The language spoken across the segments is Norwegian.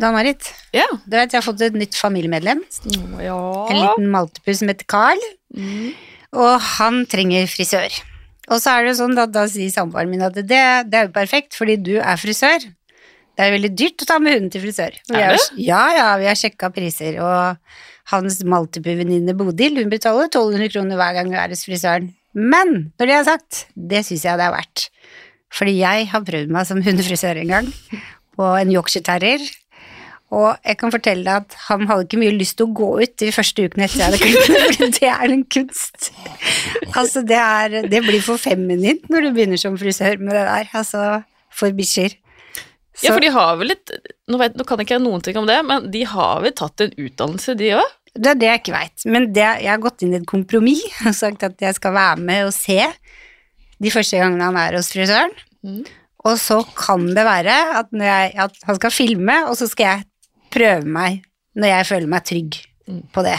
Dan-Marit, Ja. du vet jeg har fått et nytt familiemedlem. En liten maltepus som heter Carl. Mm. Og han trenger frisør. Og så er det sånn at da sier samboeren min at det, det er jo perfekt, fordi du er frisør. Det er veldig dyrt å ta med hunden til frisør. Vi Er har- Ja, ja, vi har sjekka priser, og hans maltepuvenninne Bodil hun betaler 1200 kroner hver gang hun er hos frisøren. Men når det er sagt, det syns jeg det er verdt. Fordi jeg har prøvd meg som hundefrisør en gang, på en Yorkshire terrier. Og jeg kan fortelle deg at han hadde ikke mye lyst til å gå ut de første ukene etter jeg hadde klippet for det er en kunst. Altså, det, er, det blir for feminint når du begynner som frisør med det der, altså, for bikkjer. Ja, for de har vel litt nå, vet, nå kan ikke jeg noen ting om det, men de har vel tatt en utdannelse, de òg? Det er det jeg ikke veit, men det, jeg har gått inn i et kompromiss og sagt at jeg skal være med og se de første gangene han er hos frisøren. Mm. Og så kan det være at, jeg, at han skal filme, og så skal jeg prøve meg når jeg føler meg trygg Mm. på det.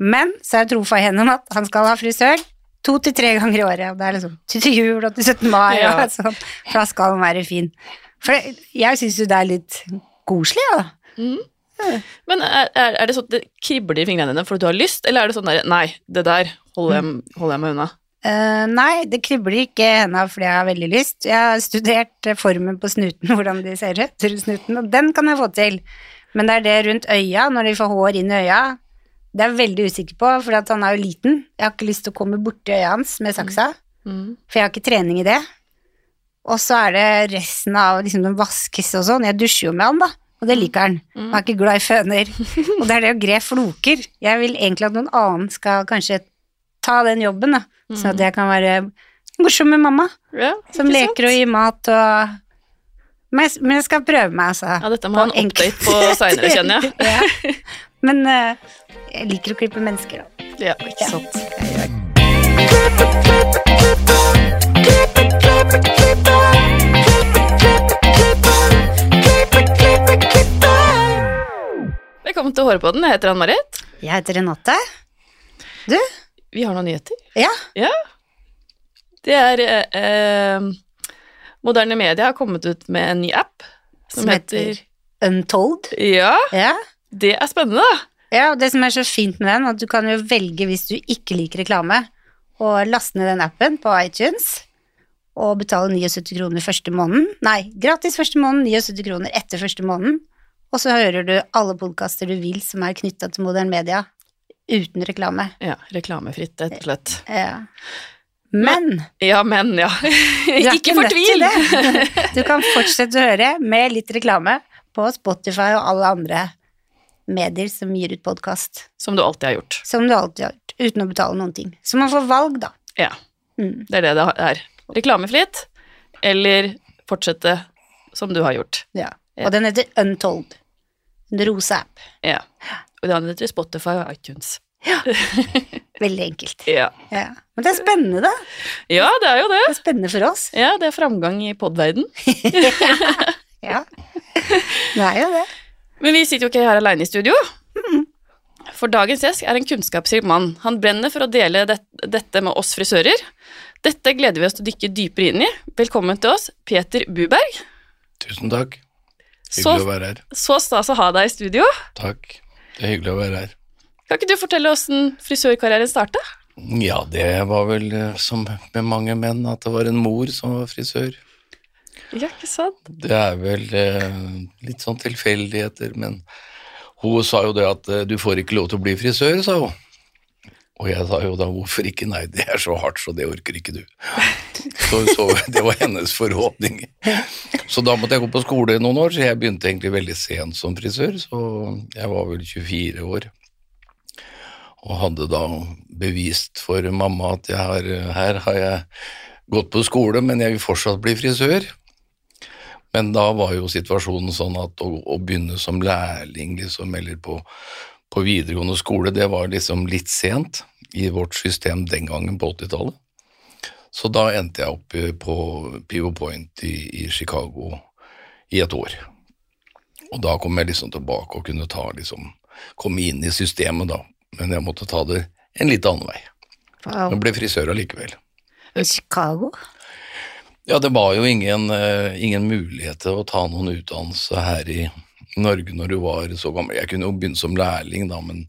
Men så er jeg trofa gjennom at han skal ha frisør to til tre ganger i året. Og det er liksom til jul og til 17. mai, Ja. og sånn, for da skal han være fin. For det, jeg syns jo det er litt koselig, da. Men er, er, det sånn at det kribler i fingrene dine fordi du har lyst, eller er det sånn der Nei, det der holder jeg, holder jeg meg unna. Uh, nei, det kribler ikke i henda fordi jeg har veldig lyst. Jeg har studert formen på snuten, hvordan de ser ut, rundt snuten, og den kan jeg få til. Men det er det rundt øya, når de får hår inn i øya, det er jeg veldig usikker på, for at han er jo liten. Jeg har ikke lyst til å komme borti øya hans med saksa, Mm. for jeg har ikke trening i det. Og så er det resten av liksom den vaskes og sånn. Jeg dusjer jo med han, da, og det liker han. Han er ikke glad i føner. og det er det å gre floker. Jeg vil egentlig at noen annen skal kanskje ta den jobben, da, sånn at jeg kan være morsom med mamma, Ja, som leker leker og gir mat og men men jeg skal prøve meg, altså. Ja, dette må ha en update på seinere, kjenner jeg. ja. Men uh, jeg liker å klippe mennesker, da. Ja, ikke sant. Velkommen til Hårpodden. Jeg heter Ann-Marit. Jeg heter Renate. Du? Vi har noen nyheter. Ja. Ja. Det er eh, eh, Moderne Media har kommet ut med en ny app som, Som heter heter Untold. Ja, Ja. det er spennende, da. ja, og det som er så fint med den, at du kan jo velge hvis du ikke liker reklame, å laste ned den appen på iTunes, og betale 79 kroner første måneden. Nei, gratis første måneden, 79 kroner etter første måneden. Og så hører du alle podkaster du vil som er knytta til moderne media, uten reklame. Ja, reklamefritt, rett og slett. Ja. Men Ja, men, ja. ikke fortvil! Du kan fortsette å høre med litt reklame på Spotify og alle andre medier som gir ut podkast. Som du alltid har gjort. Som du alltid har gjort, uten å betale noen ting. Så man får valg, da. Ja, Mm. det er det det er. Reklamefritt, eller fortsette som du har gjort. Ja. Ja. Og den heter Untold. En rosa app. Ja. Og den heter Spotify og iTunes. Veldig enkelt. Ja. Ja. Men det er spennende, da. ja, det er jo det. Det er spennende for oss. Ja, det er framgang i podverden. Ja. Det er jo det. Men vi sitter jo ikke her alene i studio. For dagens gjest er en kunnskapsrik mann. Han brenner for å dele det, dette med oss frisører. Dette gleder vi oss til å dykke dypere inn i. Velkommen til oss, Peter Buberg. Tusen takk. Så, Hyggelig å være her. så stas å ha deg i studio. Takk. Det er hyggelig å være her. Kan ikke du fortelle åssen frisørkarrieren starta? Ja, det var vel eh, som med mange menn, at det var en mor som var frisør. Ja, ikke sant? Det er vel eh, litt sånn tilfeldigheter, men hun sa jo det at eh, du får ikke lov til å bli frisør, sa hun. Og jeg sa jo da hvorfor ikke, nei det er så hardt så det orker ikke du. Så, så det var hennes forhåpning. Så da måtte jeg gå på skole noen år, så jeg begynte egentlig veldig sent som frisør, så jeg var vel 24 år. Og hadde da bevist for mamma at har, her har jeg gått på skole, men jeg vil fortsatt bli frisør. Men da var jo situasjonen sånn at å, å begynne som lærling liksom, eller på, på videregående skole, det var liksom litt sent i vårt system den gangen på 80-tallet. Så da endte jeg opp eh, på Pivo Point i, i Chicago i et år. Og da kom jeg liksom tilbake og kunne ta liksom, komme inn i systemet da, men jeg måtte ta det en litt annen vei. Wow. Jeg ble frisør allikevel. I Chicago? Ja, det var jo ingen, eh, ingen mulighet til å ta noen utdannelse her i Norge når du var så gammel. Jeg kunne jo begynne som lærling, da, men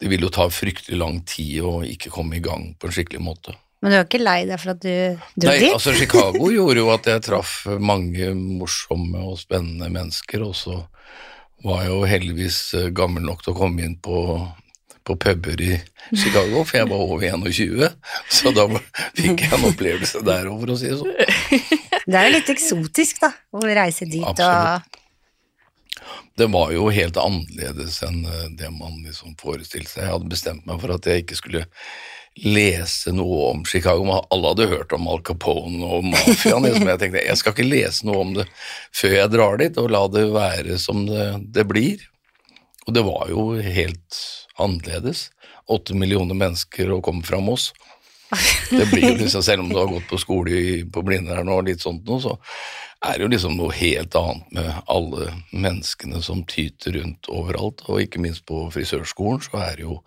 det ville jo ta fryktelig lang tid å ikke komme i gang på en skikkelig måte. Men du er ikke lei deg for at du dro Nei, dit? altså Chicago gjorde jo at jeg traff mange morsomme og spennende mennesker, og så var jeg jo heldigvis eh, gammel nok til å komme inn på, på puber i Chicago, for jeg var over 21, så da fikk jeg en opplevelse der òg, for å si det sånn. Det er jo litt eksotisk, da, å reise dit Absolutt. Det var jo helt annerledes enn eh, det man liksom forestilte seg. Jeg hadde bestemt meg for at jeg ikke skulle lese noe om Chicago. Alle hadde hørt om Al Capone og mafiaen, liksom. jeg tenkte jeg skal ikke lese noe om det før jeg drar dit, og la det være som det, det blir. Og det var jo helt annerledes. Åtte millioner mennesker å komme fra Moss. Det blir jo liksom, Selv om du har gått på skole i, på Blindern og litt sånt noe, så er det jo liksom noe helt annet med alle menneskene som tyter rundt overalt. Og ikke minst på frisørskolen så er det jo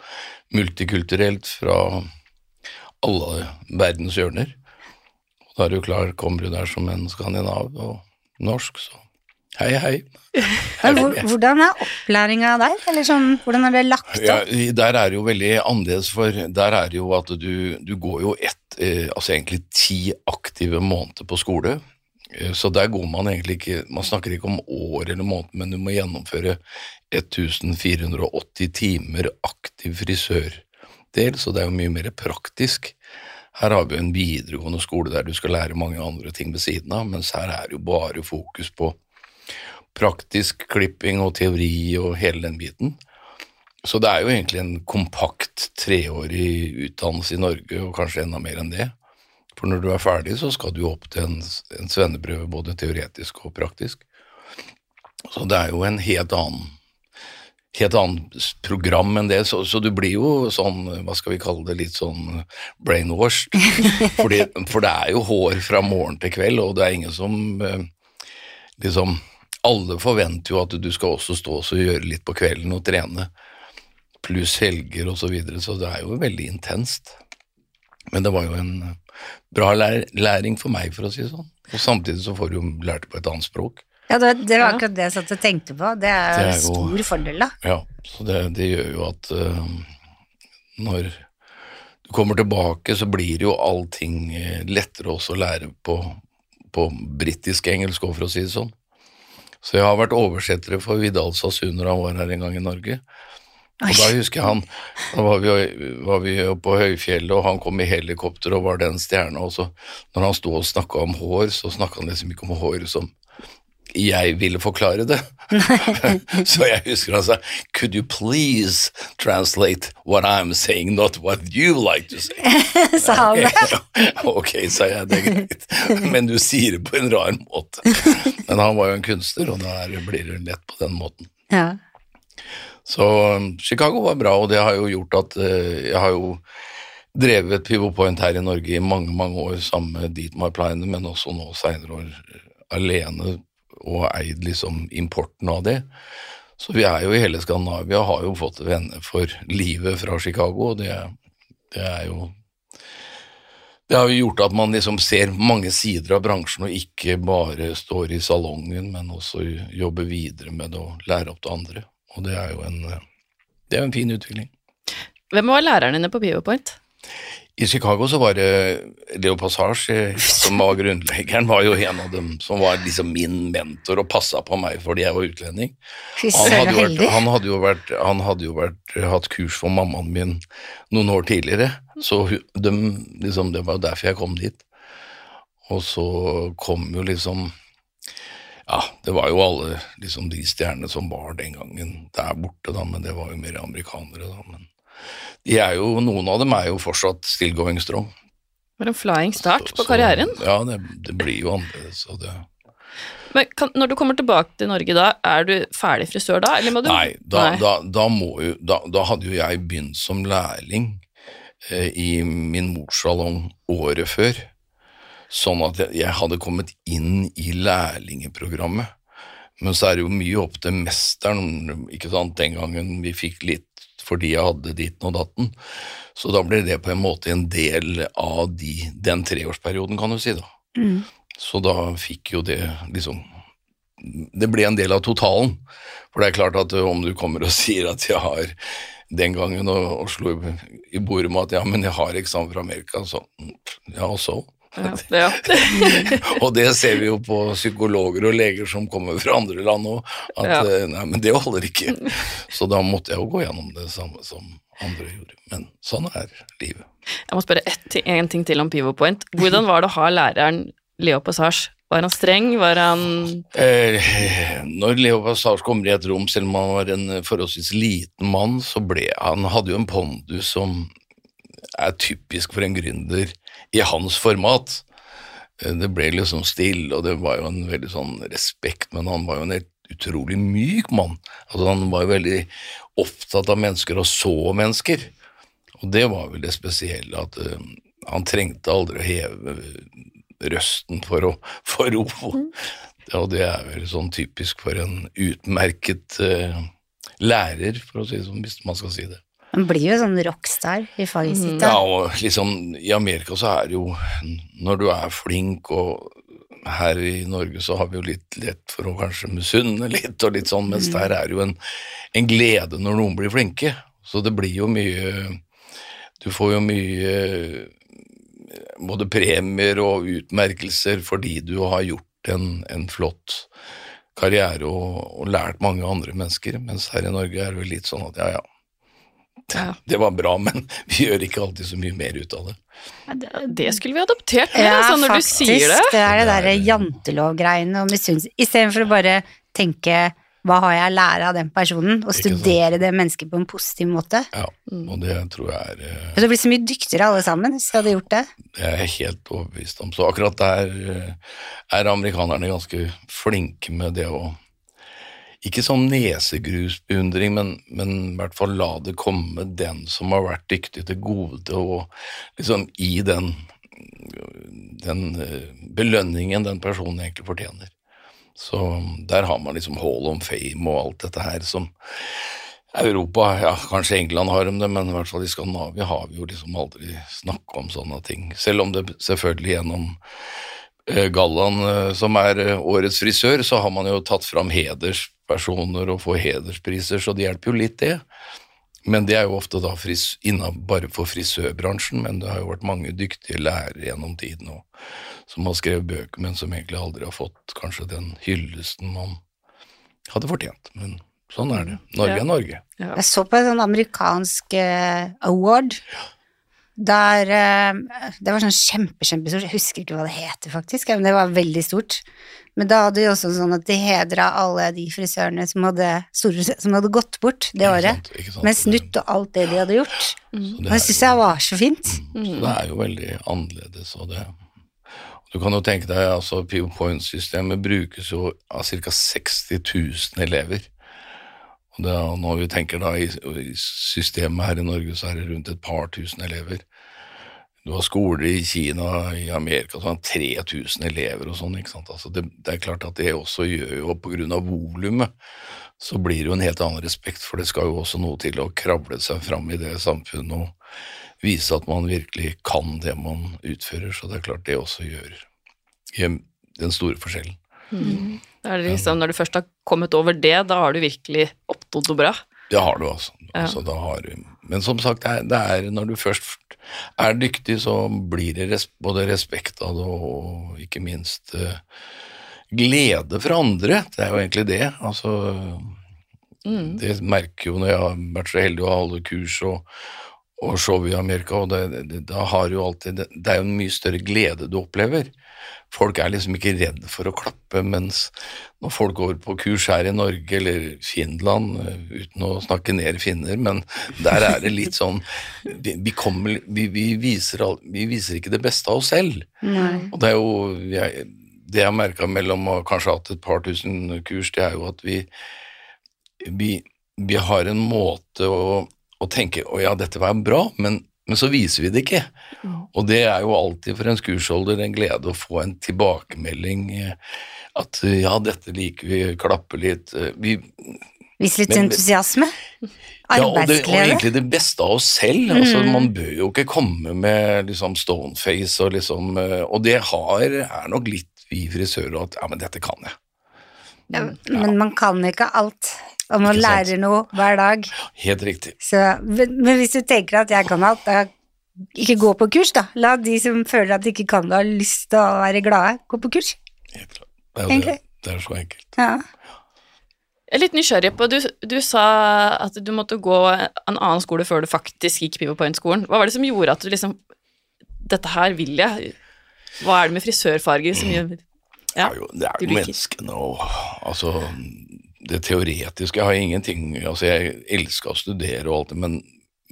multikulturelt fra alle verdens hjørner. Og da er du klar, kommer du der som en skandinav og norsk, så hei, hei. Men hvordan er opplæringa der? Eller sånn, hvordan er det lagt opp? Ja, der er det jo veldig annerledes, for der er det jo at du, du går jo ett, eh, altså egentlig ti aktive måneder på skole. Eh, Så der går man egentlig ikke Man snakker ikke om år eller måned, men du må gjennomføre 1480 timer aktiv frisørdel, så det er jo mye mer praktisk. Her har vi en videregående skole der du skal lære mange andre ting ved siden av, mens her er det jo bare fokus på praktisk klipping og teori og hele den biten. Så det er jo egentlig en kompakt treårig utdannelse i Norge, og kanskje enda mer enn det. For når du er ferdig, så skal du opp til en, en svenneprøve, både teoretisk og praktisk. Så det er jo en helt annen helt annet program enn det, så, så du blir jo sånn, hva skal vi kalle det, litt sånn brainwashed. Fordi, for det er jo hår fra morgen til kveld, og det er ingen som eh, liksom Alle forventer jo at du skal også stå og gjøre litt på kvelden og trene, pluss helger og så videre, så det er jo veldig intenst. Men det var jo en eh, bra læring for meg, for å si det sånn. Og samtidig så får du jo lært på et annet språk. Ja, det, det var akkurat det jeg satt og tenkte på. Det er, Det er en jo- stor fordel, da. Ja, så det, det gjør jo at uh, når du kommer tilbake, så blir jo allting eh, lettere også å lære på, på britisk-engelsk for å si det sånn. Så jeg har vært oversetter for Vidal Sasun når han var her en gang i Norge. Og da husker jeg han Da var vi, var vi på høyfjellet, og han kom i helikopter og var den stjerna, og så når han sto og snakka om hår, så snakka han liksom ikke om hår som jeg ville forklare det. så jeg husker han sa Could you please translate what I'm saying, not what you like to say? Sa han det? ok, sa jeg, det er greit. Men du sier det på en rar måte. Men han var jo en kunstner, og da blir det lett på den måten. Ja. Så um, Chicago var bra, og det har jo gjort at eh, jeg har jo drevet Pivot Point her i Norge i mange, mange år sammen med Dietmar Pleine, men også nå senere år eh, alene og eid liksom importen av det. Så vi er jo i hele Skandinavia, har jo fått venner for livet fra Chicago, og det, det er jo det har jo gjort at man liksom ser mange sider av bransjen, og ikke bare står i salongen, men også jobber videre med det og lære opp til andre. Og det er jo en, det er en fin utvikling. Hvem var læreren dine på PivoPoint? I Chicago så var det Leo Passage, som var grunnleggeren, var jo en av dem som var liksom min mentor og passa på meg fordi jeg var utlending. Han hadde, jo vært, han hadde jo vært, han hadde jo vært, hatt kurs for mammaen min noen år tidligere, så de, liksom, det var jo derfor jeg kom dit. Og så kom jo liksom Ja, det var jo alle liksom de stjernene som var den gangen der borte, da, men det var jo mer amerikanere, da. Men jo, noen av dem er jo fortsatt still going strong. Det var en flying start Så- på karrieren. Så, ja, det, det blir jo annerledes. Det, Men kan, når du kommer tilbake til Norge da, er du ferdig frisør da, eller må du Nei, da, Nei. Da, da, må jo, da, hadde jo jeg begynt som lærling eh, i min morssalong året før, sånn at jeg, jeg hadde kommet inn i lærlingeprogrammet. Men så er det jo mye opp til mesteren, ikke sant, den gangen vi fikk litt fordi jeg hadde ditten og datten. Så da ble det på en måte en del av de, den treårsperioden, kan du si, da. Mm. Så da fikk jo det liksom det ble en del av totalen. For det er klart at om du kommer og sier at jeg har den gangen og, og slo i, i bordet med at ja, men jeg har eksamen fra Amerika, så ja, og så. Ja, ja. og det ser vi jo på psykologer og leger som kommer fra andre land òg, at eh, nei, men det holder ikke. Så da måtte jeg jo gå gjennom det samme som andre gjorde. Men sånn er livet. Jeg må spørre ett en ting til om Pivot Point. Hvordan var det å ha læreren Leo Passage? Var han streng? Var han Eh, når Leo Passage kommer i et rom, selv om han var en forholdsvis liten mann, så ble han hadde jo en pondus som er typisk for en gründer i hans format. Eh, Det ble liksom stille, og det var jo en veldig sånn respekt, men han var jo en helt utrolig myk mann. Altså Han var jo veldig opptatt av mennesker og så mennesker. Og det var vel det spesielle, at uh, han trengte aldri å heve røsten for å få ro. Og det er vel sånn typisk for en utmerket uh, lærer, for å si det sånn, hvis man skal si det. Man blir jo sånn rockstar i faget sitt. Ja, og liksom i Amerika så er det jo Når du er flink, og her i Norge så har vi jo litt lett for å kanskje misunne litt og litt sånn, mens der er det jo en, en glede når noen blir flinke. Så det blir jo mye Du får jo mye både premier og utmerkelser fordi du har gjort en, en flott karriere og, og lært mange andre mennesker, mens her i Norge er det vel litt sånn at ja, ja, Ja. det var bra, men vi gjør ikke alltid så mye mer ut av det. Det- Det skulle vi adoptert med, Ja, altså, når faktisk. du sier det. Det er det derre er- jantelovgreiene og misunnelse. Istedenfor å bare tenke hva har jeg å lære av den personen, og studere det mennesket på en positiv måte. Ja, og det tror jeg er, eh, blir hadde så mye dyktigere alle sammen hvis du hadde gjort det. det er jeg helt overbevist om. Så akkurat der eh, er amerikanerne ganske flinke med det å ikke sånn nesegrusbeundring, men, men i hvert fall la det komme den som har vært dyktig til gode, og liksom i den, den eh, belønningen den personen egentlig fortjener. Så der har man liksom Hall of Fame og alt dette her som Europa, ja, kanskje England har dem det, men i hvert fall i Skandinavia har vi jo liksom aldri snakka om sånne ting. Selv om det selvfølgelig gjennom gallaen eh, som er eh, årets frisør, så har man jo tatt fram hederspersoner og får hederspriser, så det hjelper jo litt, det. Men det er jo ofte da fris, innan, bare for frisørbransjen, men det har jo vært mange dyktige lærere gjennom tiden òg, som har skrevet bøker, men som egentlig aldri har fått kanskje den hyllesten man hadde fortjent. Men sånn er det. Norge Ja. er Norge. Ja. Jeg så på en sånn amerikansk award. award. Der eh, Det var sånn kjempe, kjempestort. Jeg husker ikke hva det heter, faktisk, men det var veldig stort. Men da hadde de også sånn at de hedra alle de frisørene som hadde, store, som hadde gått bort det Ikke året. sant? Sant? Med snutt og alt det de hadde gjort. Mm. det Og det syns jeg var så fint. Så det er jo veldig annerledes. Og det. Du kan jo tenke deg, altså Pivot Point-systemet brukes jo av ca. 60 000 elever. Og det, når vi tenker da i, i systemet her i Norge, så er det rundt et par tusen elever. Du har skoler i Kina, i Amerika, så har 3000 elever og sånn. ikke sant? Altså det, det er klart at det også gjør jo, på grunn av volumet, så blir det jo en helt annen respekt, for det skal jo også noe til å kravle seg fram i det samfunnet og vise at man virkelig kan det man utfører, så det er klart det også gjør den store forskjellen. Da er det liksom, når du først har kommet over det, da har du virkelig oppnådd noe bra. Det har du altså. Ja. altså da har du, men som sagt, det er, det er når du først er dyktig, så blir det res, både respekt av det og ikke minst uh, glede fra andre. Det er jo egentlig det. Altså, Mm. Det merker jo når jeg har vært så heldig å holde kurs og, og show i Amerika, og det, det, da har jo alltid det, det er jo en mye større glede du opplever. Folk er liksom ikke redd for å klappe, mens når folk går på kurs her i Norge eller Finland, eh, uten å snakke ned finner, men der er det litt sånn Vi, vi, kommer, vi, vi, viser, vi viser ikke det beste av oss selv. Nei. Og det er jo jeg, Det jeg har merka mellom å kanskje ha hatt et par tusen kurs, det er jo at vi vi, vi har en måte å, å tenke å ja, dette var bra, men, men så viser vi det ikke. Og det er jo alltid for en skursholder en glede å få en tilbakemelding eh, at eh, ja, dette liker vi, klappe litt. eh, Vi, Vis litt Men- entusiasme. ja, og, det, og egentlig det beste av oss selv. Altså, man bør jo ikke komme med liksom stoneface og liksom Og det har, er nok litt vi frisører at ja, men dette kan jeg. Ja, Men man kan ikke alt, og man lærer noe hver dag. Helt riktig. Så, men men hvis du tenker at jeg kan alt, da ikke gå på kurs, da. La de som føler at de ikke kan det, ha lyst til å være glade, gå på kurs. Helt klart. Det er, det. det er så enkelt. Ja. Jeg er litt nysgjerrig på, du, du sa at du måtte gå en annen skole før du faktisk gikk Pivot Point-skolen. Hva var det som gjorde at du liksom Dette her vil jeg. Hva er det med frisørfarger som gjør Ja, det er jo, det er jo menneskene og altså det teoretiske Jeg har ingenting Altså, jeg elsker å studere og alt det, men,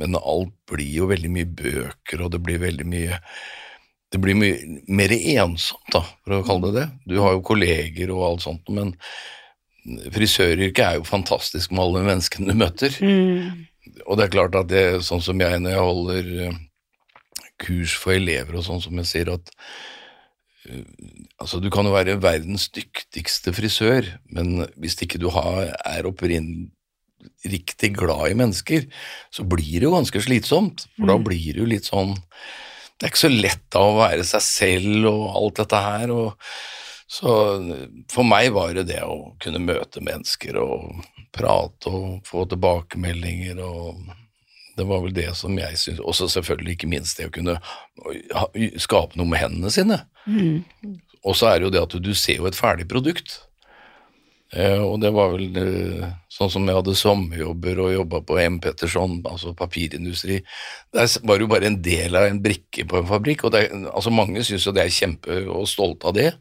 men alt blir jo veldig mye bøker, og det blir veldig mye Det blir mye mer ensomt, da, for å kalle det det. Du har jo kolleger og alt sånt, men frisøryrket er jo fantastisk med alle menneskene du møter. Mm. Og det er klart at det, sånn som jeg når jeg holder eh, kurs for elever og sånn som jeg sier at altså du kan jo være verdens dyktigste frisør, men hvis ikke du har, er opprinn riktig glad i mennesker, så blir det jo ganske slitsomt, for da blir det jo litt sånn Det er ikke så lett da å være seg selv og alt dette her, og så for meg var det det å kunne møte mennesker og prate og få tilbakemeldinger og det var vel det som jeg syntes Også selvfølgelig ikke minst det å kunne skape noe med hendene sine. Mm. Og så er det jo det at du, ser jo et ferdig produkt. Eh, og det var vel eh, sånn som jeg hadde sommerjobber og jobba på M. Petterson, altså papirindustri. Der var det jo bare en del av en brikke på en fabrikk. og det, altså Mange syns jo det er kjempe og stolte av det,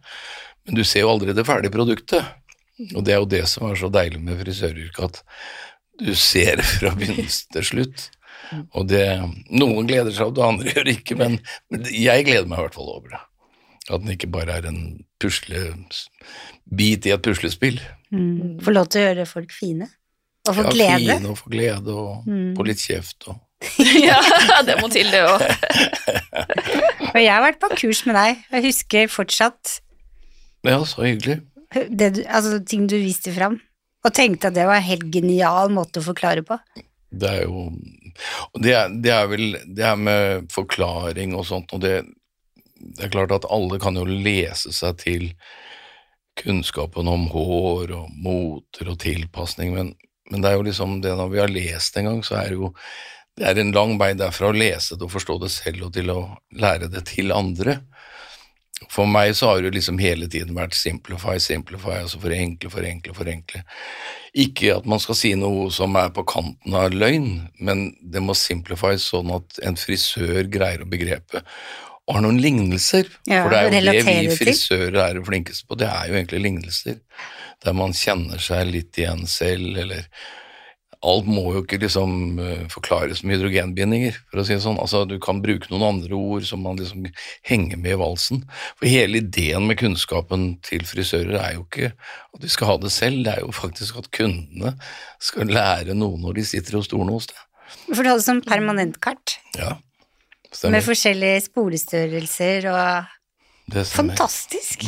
men du ser jo aldri det ferdige produktet. Og det er jo det som er så deilig med frisøryrket, at du ser det fra begynnelse til slutt. Og det, Noen gleder seg, og det andre gjør ikke, men, men jeg gleder meg i hvert fall over det. At den ikke bare er en puslebit i et puslespill. Mm. Få lov til å gjøre folk fine. Og få Ja, glede. Fin og få glede og Mm. få litt kjeft og ja, det må til, det òg. Og jeg har vært på kurs med deg, og jeg husker fortsatt Ja, så hyggelig. det du, altså, ting du viste fram, og tenkte at det var en helt genial måte å forklare på. Det er jo det det er vel det her med forklaring og sånt, og det, det er klart at alle kan jo lese seg til kunnskapen om hår og moter og tilpasning, men, men det er jo liksom det når vi har lest en gang, så er det jo det er en lang vei derfra å lese det og forstå det selv og til å lære det til andre. For meg så har det liksom hele tiden vært simplify, simplify, altså forenkle, forenkle, forenkle. Ikke at man skal si noe som er på kanten av løgn, men det må simplifies sånn at en frisør greier å begrepe og har noen lignelser. Ja, For det er jo det vi frisører er flinkeste på, det er jo egentlig lignelser. Der man kjenner seg litt igjen selv, eller Alt må jo ikke liksom eh, forklares med hydrogenbindinger, for å si det sånn. Altså, du kan bruke noen andre ord som man liksom henger med i valsen. For hele ideen med kunnskapen til frisører er jo ikke at de skal ha det selv, det er jo faktisk at kundene skal lære noe når de sitter hos stoler hos deg. For du hadde sånn permanentkart Ja, med forskjellige sporestørrelser og Fantastisk!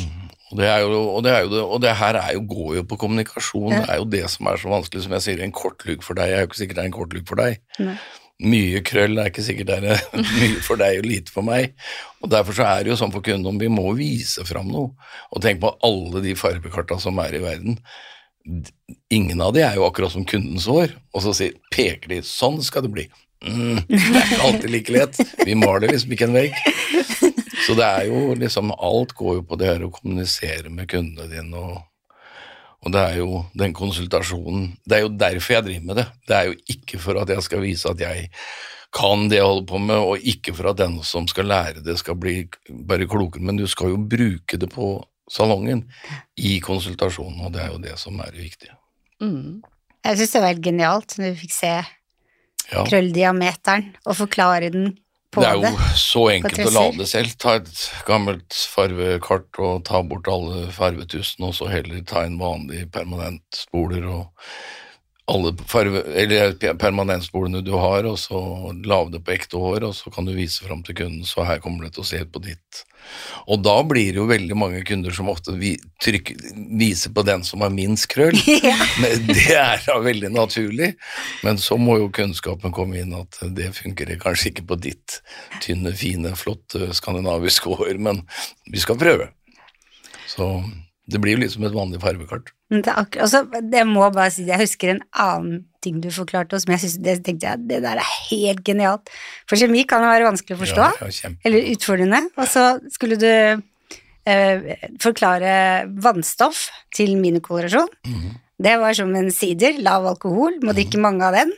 Og det, jo, og, det jo det, og det her er jo, går jo på kommunikasjon, det er jo det som er så vanskelig. Som jeg sier, en kortlugg for deg er jo ikke sikkert det er en kortlugg for deg. Nei. Mye krøll er ikke sikkert det er mye for deg og lite for meg. Og Derfor så er det jo sånn for kunden om vi må vise fram noe. Og tenk på alle de fargekarta som er i verden. Ingen av de er jo akkurat som kundens hår. Og så sier, peker de sånn skal det bli. Mm, det er ikke alltid like lett. Vi maler liksom ikke en vegg. Så det er jo liksom Alt går jo på det her å kommunisere med kundene dine, og, og det er jo den konsultasjonen Det er jo derfor jeg driver med det. Det er jo ikke for at jeg skal vise at jeg kan det jeg holder på med, og ikke for at den som skal lære det, skal bli bare klokere, men du skal jo bruke det på salongen i konsultasjonen, og det er jo det som er det viktige. Mm. Jeg syns det var helt genialt når du fikk se Ja. krølldiameteren og forklare den på Det Det er jo så enkelt å det selv. Ta et gammelt farvekart og ta bort alle farvetusene, og så heller ta en vanlig permanent spoler og alle farve, eller permanentspolene du har, og så lage det på ekte hår, og så kan du vise fram til kunden, så her kommer det til å se ut på ditt. Og da blir det jo veldig mange kunder som ofte vi, trykker, viser på den som har minst krøll. Men det er da veldig naturlig, men så må jo kunnskapen komme inn at det funker kanskje ikke på ditt tynne, fine, flotte skandinaviske hår, men vi skal prøve. Så Det blir jo liksom et vanlig fargekart. Det altså, må bare si jeg husker en annen ting du forklarte oss, men jeg synes, det tenkte jeg, det der er helt genialt. For kjemi kan jo være vanskelig å forstå, Ja, ja, eller utfordrende, og så skulle du eh, forklare vannstoff til minikolorasjon. Mhm. Det var som en sider, lav alkohol, må drikke mange av den.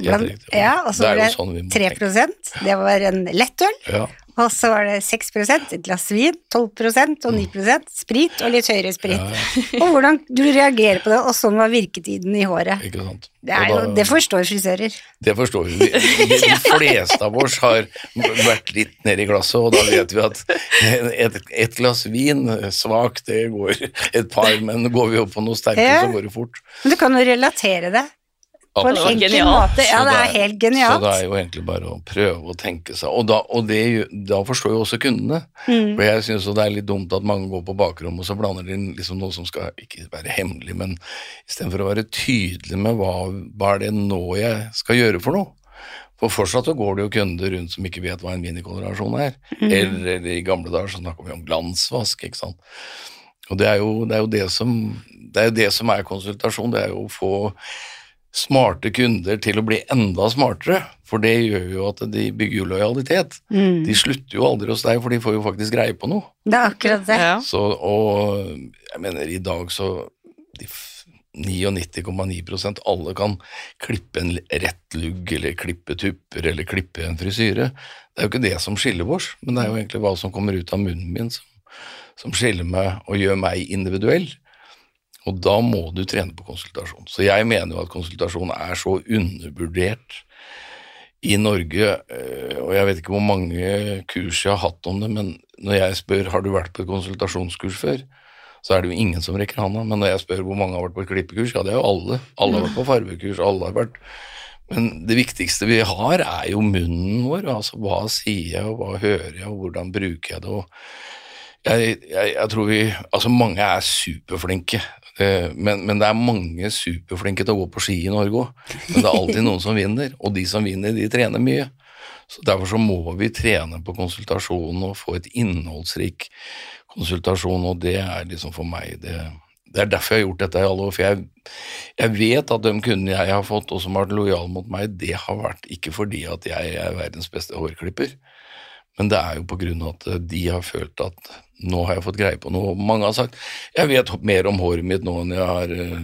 Helt Blant- ja, og så er jo det sånn vi må 3 tenke. det var en lettøl, Ja. Og så var det 6 et glass vin, 12% og 9% sprit og litt høyere sprit. Ja, ja, Og hvordan du reagerer på det, og sånn var virketiden i håret. ikke sant. Det, er da- det forstår frisører. Det forstår vi. De, de fleste av oss har vært litt nedi glasset, og da vet vi at et, et glass vin, svakt, det går et par, men går vi opp på noe sterkere, Ja. så går det fort. Men du kan jo relatere det på en enkel genialt. måte. Ja, det er helt genialt. Så det er jo egentlig bare å prøve å tenke seg, og da, og det, da forstår jo også kundene. Mm. For jeg syns det er litt dumt at mange går på bakrommet og så blander de inn liksom noe som skal ikke være hemmelig, men istedenfor å være tydelig med hva, hva er det nå jeg skal gjøre for noe. For fortsatt så går det jo kunder rundt som ikke vet hva en minikolorasjon er. Eller, eller i gamle dager så snakker vi om glansvask, ikke sant. Og det er jo det, er jo det, som, det er jo det som er konsultasjon, det er jo å få smarte kunder til å bli enda smartere, for det gjør jo at de bygger jo lojalitet. Mm. De slutter jo aldri hos deg, for de får jo faktisk greie på noe. Det er akkurat det. Ja. Så, og jeg mener, i dag så 99,9% alle kan klippe en rett lugg, eller klippe tupper, eller klippe en frisyre. Det er jo ikke det som skiller oss, men det er jo egentlig hva som kommer ut av munnen min som, som skiller meg og gjør meg individuell. Og da må du trene på konsultasjon. Så jeg mener jo at konsultasjon er så undervurdert i Norge, eh, og jeg vet ikke hvor mange kurs jeg har hatt om det, men når jeg spør har du vært på et konsultasjonskurs før, så er det jo ingen som rekker handa. Men når jeg spør hvor mange har vært på et klippekurs, ja det er jo alle. Alle har vært på farvekurs, alle har vært Men det viktigste vi har, er jo munnen vår. Altså hva sier jeg, og hva hører jeg, og hvordan bruker jeg det. og jeg, jeg, jeg tror vi Altså, mange er superflinke, men, men det er mange superflinke til å gå på ski i Norge òg. Men det er alltid noen som vinner, og de som vinner, de trener mye. Så Derfor så må vi trene på konsultasjonen og få et innholdsrik konsultasjon, og det er liksom for meg det det er derfor jeg har gjort dette i alle år, for jeg, jeg vet at de kundene jeg har fått, og som har vært lojale mot meg, det har vært ikke fordi at jeg er verdens beste hårklipper, men det er jo på grunn av at de har følt at nå har jeg fått greie på noe. Mange har sagt jeg vet mer om håret mitt nå enn jeg har eh,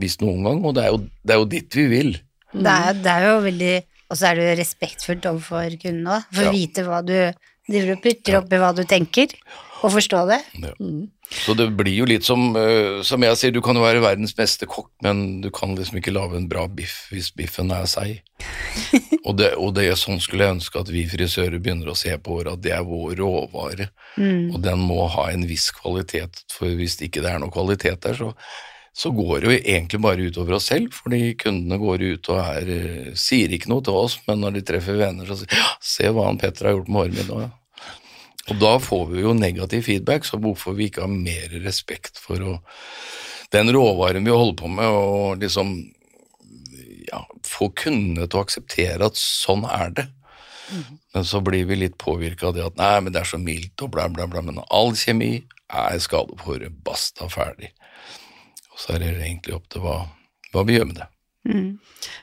visst noen gang, og det er jo, det er jo dit vi vil. Det er, det er jo veldig Og så er det jo respektfullt overfor kunden òg, for Ja. å vite hva du driver og putter oppi hva du tenker, og forstå det. Ja. Så det blir jo litt som, eh, som jeg sier, du kan jo være verdens beste kokk, men du kan liksom ikke lage en bra biff hvis biffen er seig. og, det, og det er sånn skulle jeg ønske at vi frisører begynner å se på året, at det er vår råvare, og den må ha en viss kvalitet, for hvis ikke det er noe kvalitet der, så, så går det jo egentlig bare utover oss selv, fordi kundene går ut og er, eh, sier ikke noe til oss, men når de treffer venner, så sier de ja, se hva han Petter har gjort med håret mitt. Og da får vi jo negativ feedback, så hvorfor vi ikke har mer respekt for å, den råvaren vi holder på med, og liksom ja, få kundene til å akseptere at sånn er det. Men så blir vi litt påvirka av det at nei, men det er så mildt og bla, bla, bla. Men all kjemi er skade på håret. Basta, ferdig. Og så er det egentlig opp til hva, hva vi gjør med det.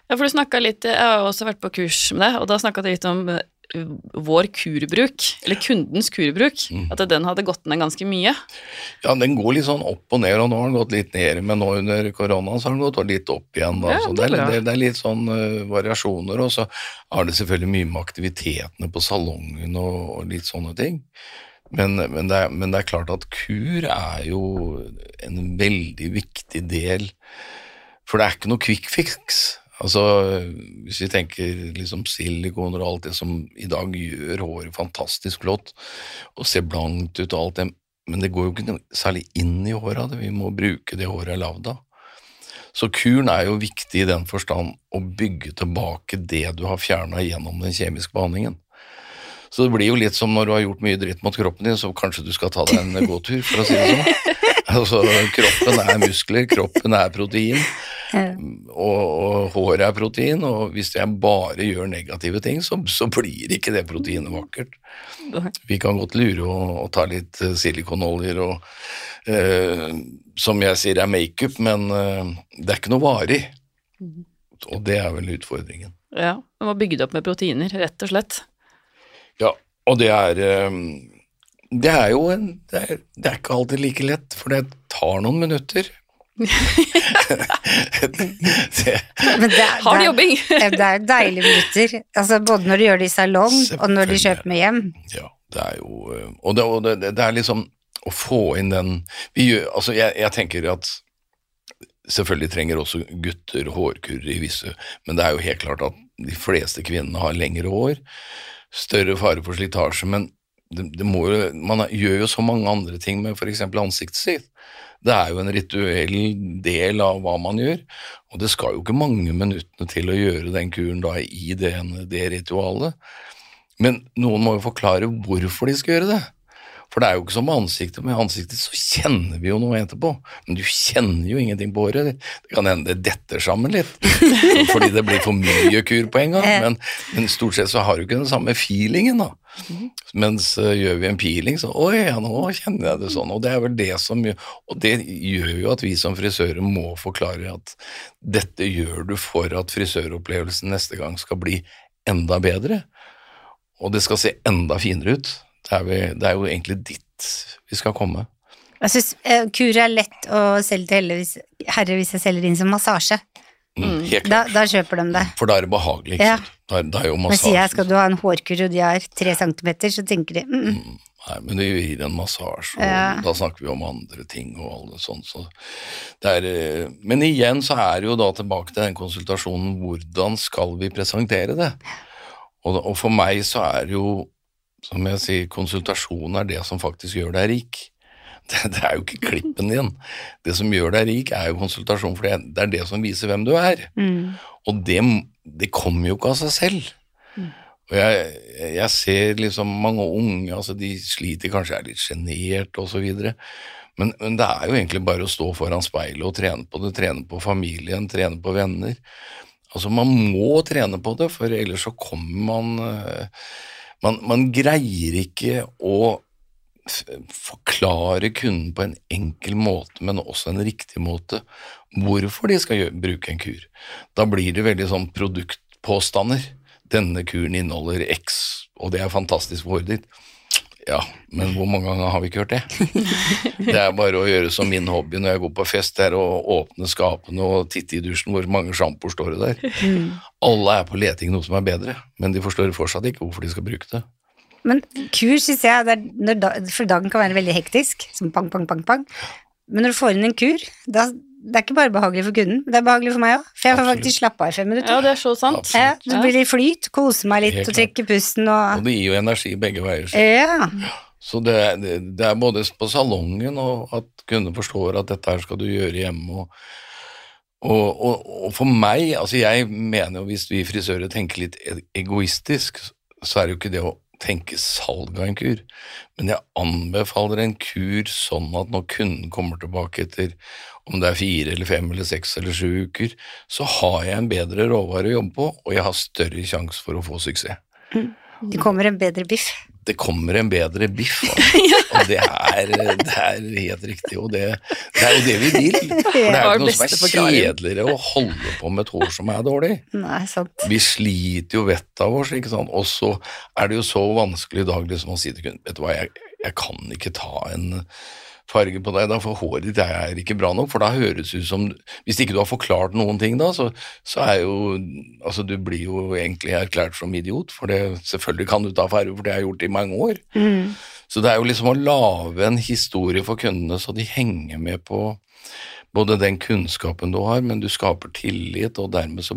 Ja, for du snakket litt, Jeg har også vært på kurs med deg, og da snakka du litt om eh, vår kurbruk, eller kundens kurbruk. At den hadde gått ned ganske mye. Ja, den går litt sånn opp og ned, og nå har den gått litt ned, men nå under koronaen så har den gått litt opp igjen. Da. Ja, så det det er er, det, det er litt sånn uh, variasjoner, og så har det selvfølgelig mye med aktivitetene på salongen og, og litt sånne ting. Men, men, det er, men det er klart at kur er jo en veldig viktig del, for det er ikke noe quick fix. Altså, hvis vi tenker liksom silikoner og alt det som i dag gjør håret fantastisk flott, og ser blankt ut og alt det, men det går jo ikke noe særlig inn i håret vi må bruke det håret er lagd av. Så kuren er jo viktig i den forstand å bygge tilbake det du har fjerna gjennom den kjemiske behandlingen. Så det blir jo litt som når du har gjort mye dritt mot kroppen din, så kanskje du skal ta deg en gåtur, for å si det sånn. Altså, kroppen er muskler, kroppen er protein. Og, og håret er protein, og hvis jeg bare gjør negative ting, så, så blir ikke det proteinet vakkert. Vi kan godt lure og, og ta litt eh, silikonoljer og eh, Som jeg sier er makeup, men eh, det er ikke noe varig. Og det er vel utfordringen. Ja, må bygge det opp med proteiner, rett og slett. Og det er eh, Det er jo en det er, det er ikke alltid like lett, for det tar noen minutter. det, Men det, Hard det jobbing. Det er deilige minutter. Altså, både når de gjør det i salong, og når de kjøper med hjem. Ja, det er jo eh, Og det, og det, det er liksom å få inn den vi gjør, Altså, jeg, jeg tenker at selvfølgelig trenger også gutter hårkurre i visse, men det er jo helt klart at de fleste kvinnene har lengre hår, større fare for slitasje, men det, det må man gjør jo så mange andre ting med f.eks. ansiktet sitt. Det er jo en rituell del av hva man gjør, og det skal jo ikke mange minuttene til å gjøre den kuren da i det, det ritualet. Men noen må jo forklare hvorfor de skal gjøre det. For det er jo ikke som med ansiktet. Med ansiktet så kjenner vi jo noe etterpå, men du kjenner jo ingenting på håret. Det kan hende det detter sammen litt, fordi det blir for mye kur på en gang. Men, men stort sett så har du ikke den samme feelingen, da. Mens uh, gjør vi en peeling, så oi, ja, nå kjenner jeg det sånn. Og det er vel det som gjør Og det gjør jo at vi som frisører må forklare at dette gjør du for at frisøropplevelsen neste gang skal bli enda bedre. Og det skal se enda finere ut. Er, vi, det er jo egentlig dit vi skal komme. Jeg synes uh, kur er lett å selge til herre hvis, herre hvis jeg selger inn som massasje. Mm, helt Da, klart. da kjøper de det. For da er det behagelig, ikke Ja. Da er, da er jo Men sier jeg massasje skal du ha en hårkur og de har tre centimeter, så tenker de mm, mm. Nei, men det gir en massasje, og Ja. da snakker vi om andre ting og alle sånt. så det er eh, Men igjen så er det jo da tilbake til den konsultasjonen, hvordan skal vi presentere det? Og, og for meg så er det jo, som jeg sier, konsultasjon er det som faktisk gjør deg rik. Det, det er jo ikke klippen din. Det som gjør deg rik, er jo konsultasjon, for det, er det som viser hvem du er. Mm. Og det, det kommer jo ikke av seg selv. Og jeg, jeg ser liksom mange unge, altså de sliter kanskje, er litt sjenert videre. Men, men det er jo egentlig bare å stå foran speilet og trene på det, trene på familien, trene på venner. Altså man må trene på det, for ellers så kommer man eh, Man, man greier ikke å forklare kunden på en enkel måte, men også en riktig måte, hvorfor de skal gjøre, bruke en kur. Da blir det veldig sånn produktpåstander. Denne kuren inneholder X, og det er fantastisk for håret ditt. Ja, men hvor mange ganger har vi ikke hørt det? Det er bare å gjøre som min hobby når jeg går på fest, det er å åpne skapene og titte i dusjen hvor mange sjampoer står det der. Alle er på leting noe som er bedre, men de forstår fortsatt ikke hvorfor de skal bruke det. Men kur syns jeg, er for dagen kan være veldig hektisk, som pang, pang, pang, pang. Men når du får inn en kur, da, det er ikke bare behagelig for kunden, det er behagelig for meg òg. For jeg får faktisk slappe av i fem minutter. Ja, det er så sant. Ja, det blir litt flyt, kose meg litt Helt og trekke pusten Og og det gir jo energi begge veier. så- Ja. Så det, er- det, det er både på salongen og at kunden forstår at dette her skal du gjøre hjemme. Og, og, og, og for meg, altså jeg mener jo hvis vi frisører tenker litt e- egoistisk, så er det jo ikke det å tenke salg av en kur, men jeg anbefaler en kur sånn at når kunden kommer tilbake etter om det er fire eller fem eller seks eller sju uker, så har jeg en bedre råvare å jobbe på, og jeg har større sjanse for å få suksess Det kommer en bedre biff. det kommer en bedre biff. Altså. Og det er, det er helt riktig, og det, det er jo det vi vil. For det er jo ikke noe som er kjedeligere å holde på med et hår som er dårlig. Nei, sant. Vi sliter jo vettet av oss, ikke sant. Og så er det jo så vanskelig i dag liksom å si til kunden Vet du hva, jeg, jeg kan ikke ta en farge på deg, da, for håret ditt er ikke bra nok. For da høres det ut som Hvis ikke du har forklart noen ting da, så, så er jo Altså, du blir jo egentlig erklært som idiot, for det, selvfølgelig kan du ta farge, for det har jeg gjort i mange år. Mm. Så det er jo liksom å lage en historie for kundene så de henger med på både den kunnskapen du har, men du skaper tillit, og dermed så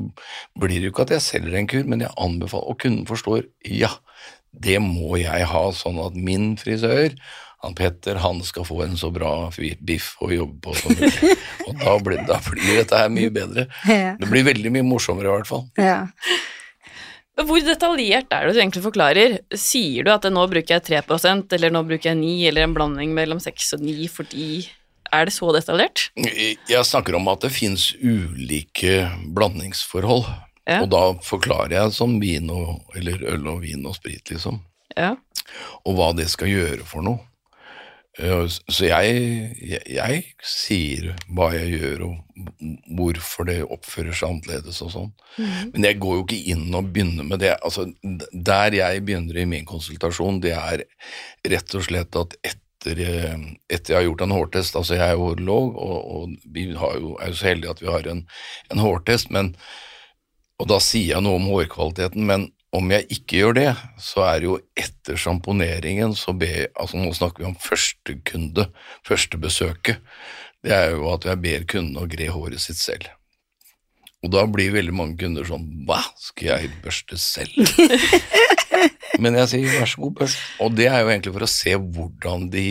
blir det jo ikke at jeg selger en kur, men jeg anbefaler, og kunden forstår, ja, det må jeg ha, sånn at min frisør, han Petter, han skal få en så bra biff å jobbe på som mulig. Og da blir, da blir dette her mye bedre. Det blir veldig mye morsommere i hvert fall. ja. Hvor detaljert er det du egentlig forklarer? Sier du at nå bruker jeg 3% eller nå bruker jeg 9 eller en blanding mellom 6 og 9 fordi Er det så detaljert? Jeg snakker om at det fins ulike blandingsforhold. Ja. Og da forklarer jeg som vin og, eller øl og vin og sprit, liksom. Ja. Og hva det skal gjøre for noe. Eh, Så jeg, jeg, jeg sier hva jeg gjør og hvorfor det oppfører seg annerledes og sånn. Men jeg går jo ikke inn og begynner med det. Altså, der jeg begynner i min konsultasjon, det er rett og slett at etter, eh, etter jeg har gjort en hårtest Altså, jeg er horolog, og, og vi har jo, er jo så heldige at vi har en, en hårtest, men og da sier jeg noe om hårkvaliteten, men om jeg ikke gjør det, så er det jo etter sjamponeringen så ber Altså nå snakker vi om første kunde, første besøket. Det er jo at jeg ber kunden å gre håret sitt selv. Og da blir veldig mange kunder sånn Hva, skal jeg børste selv? Men jeg sier vær så god, børst. Og det er jo egentlig for å se hvordan de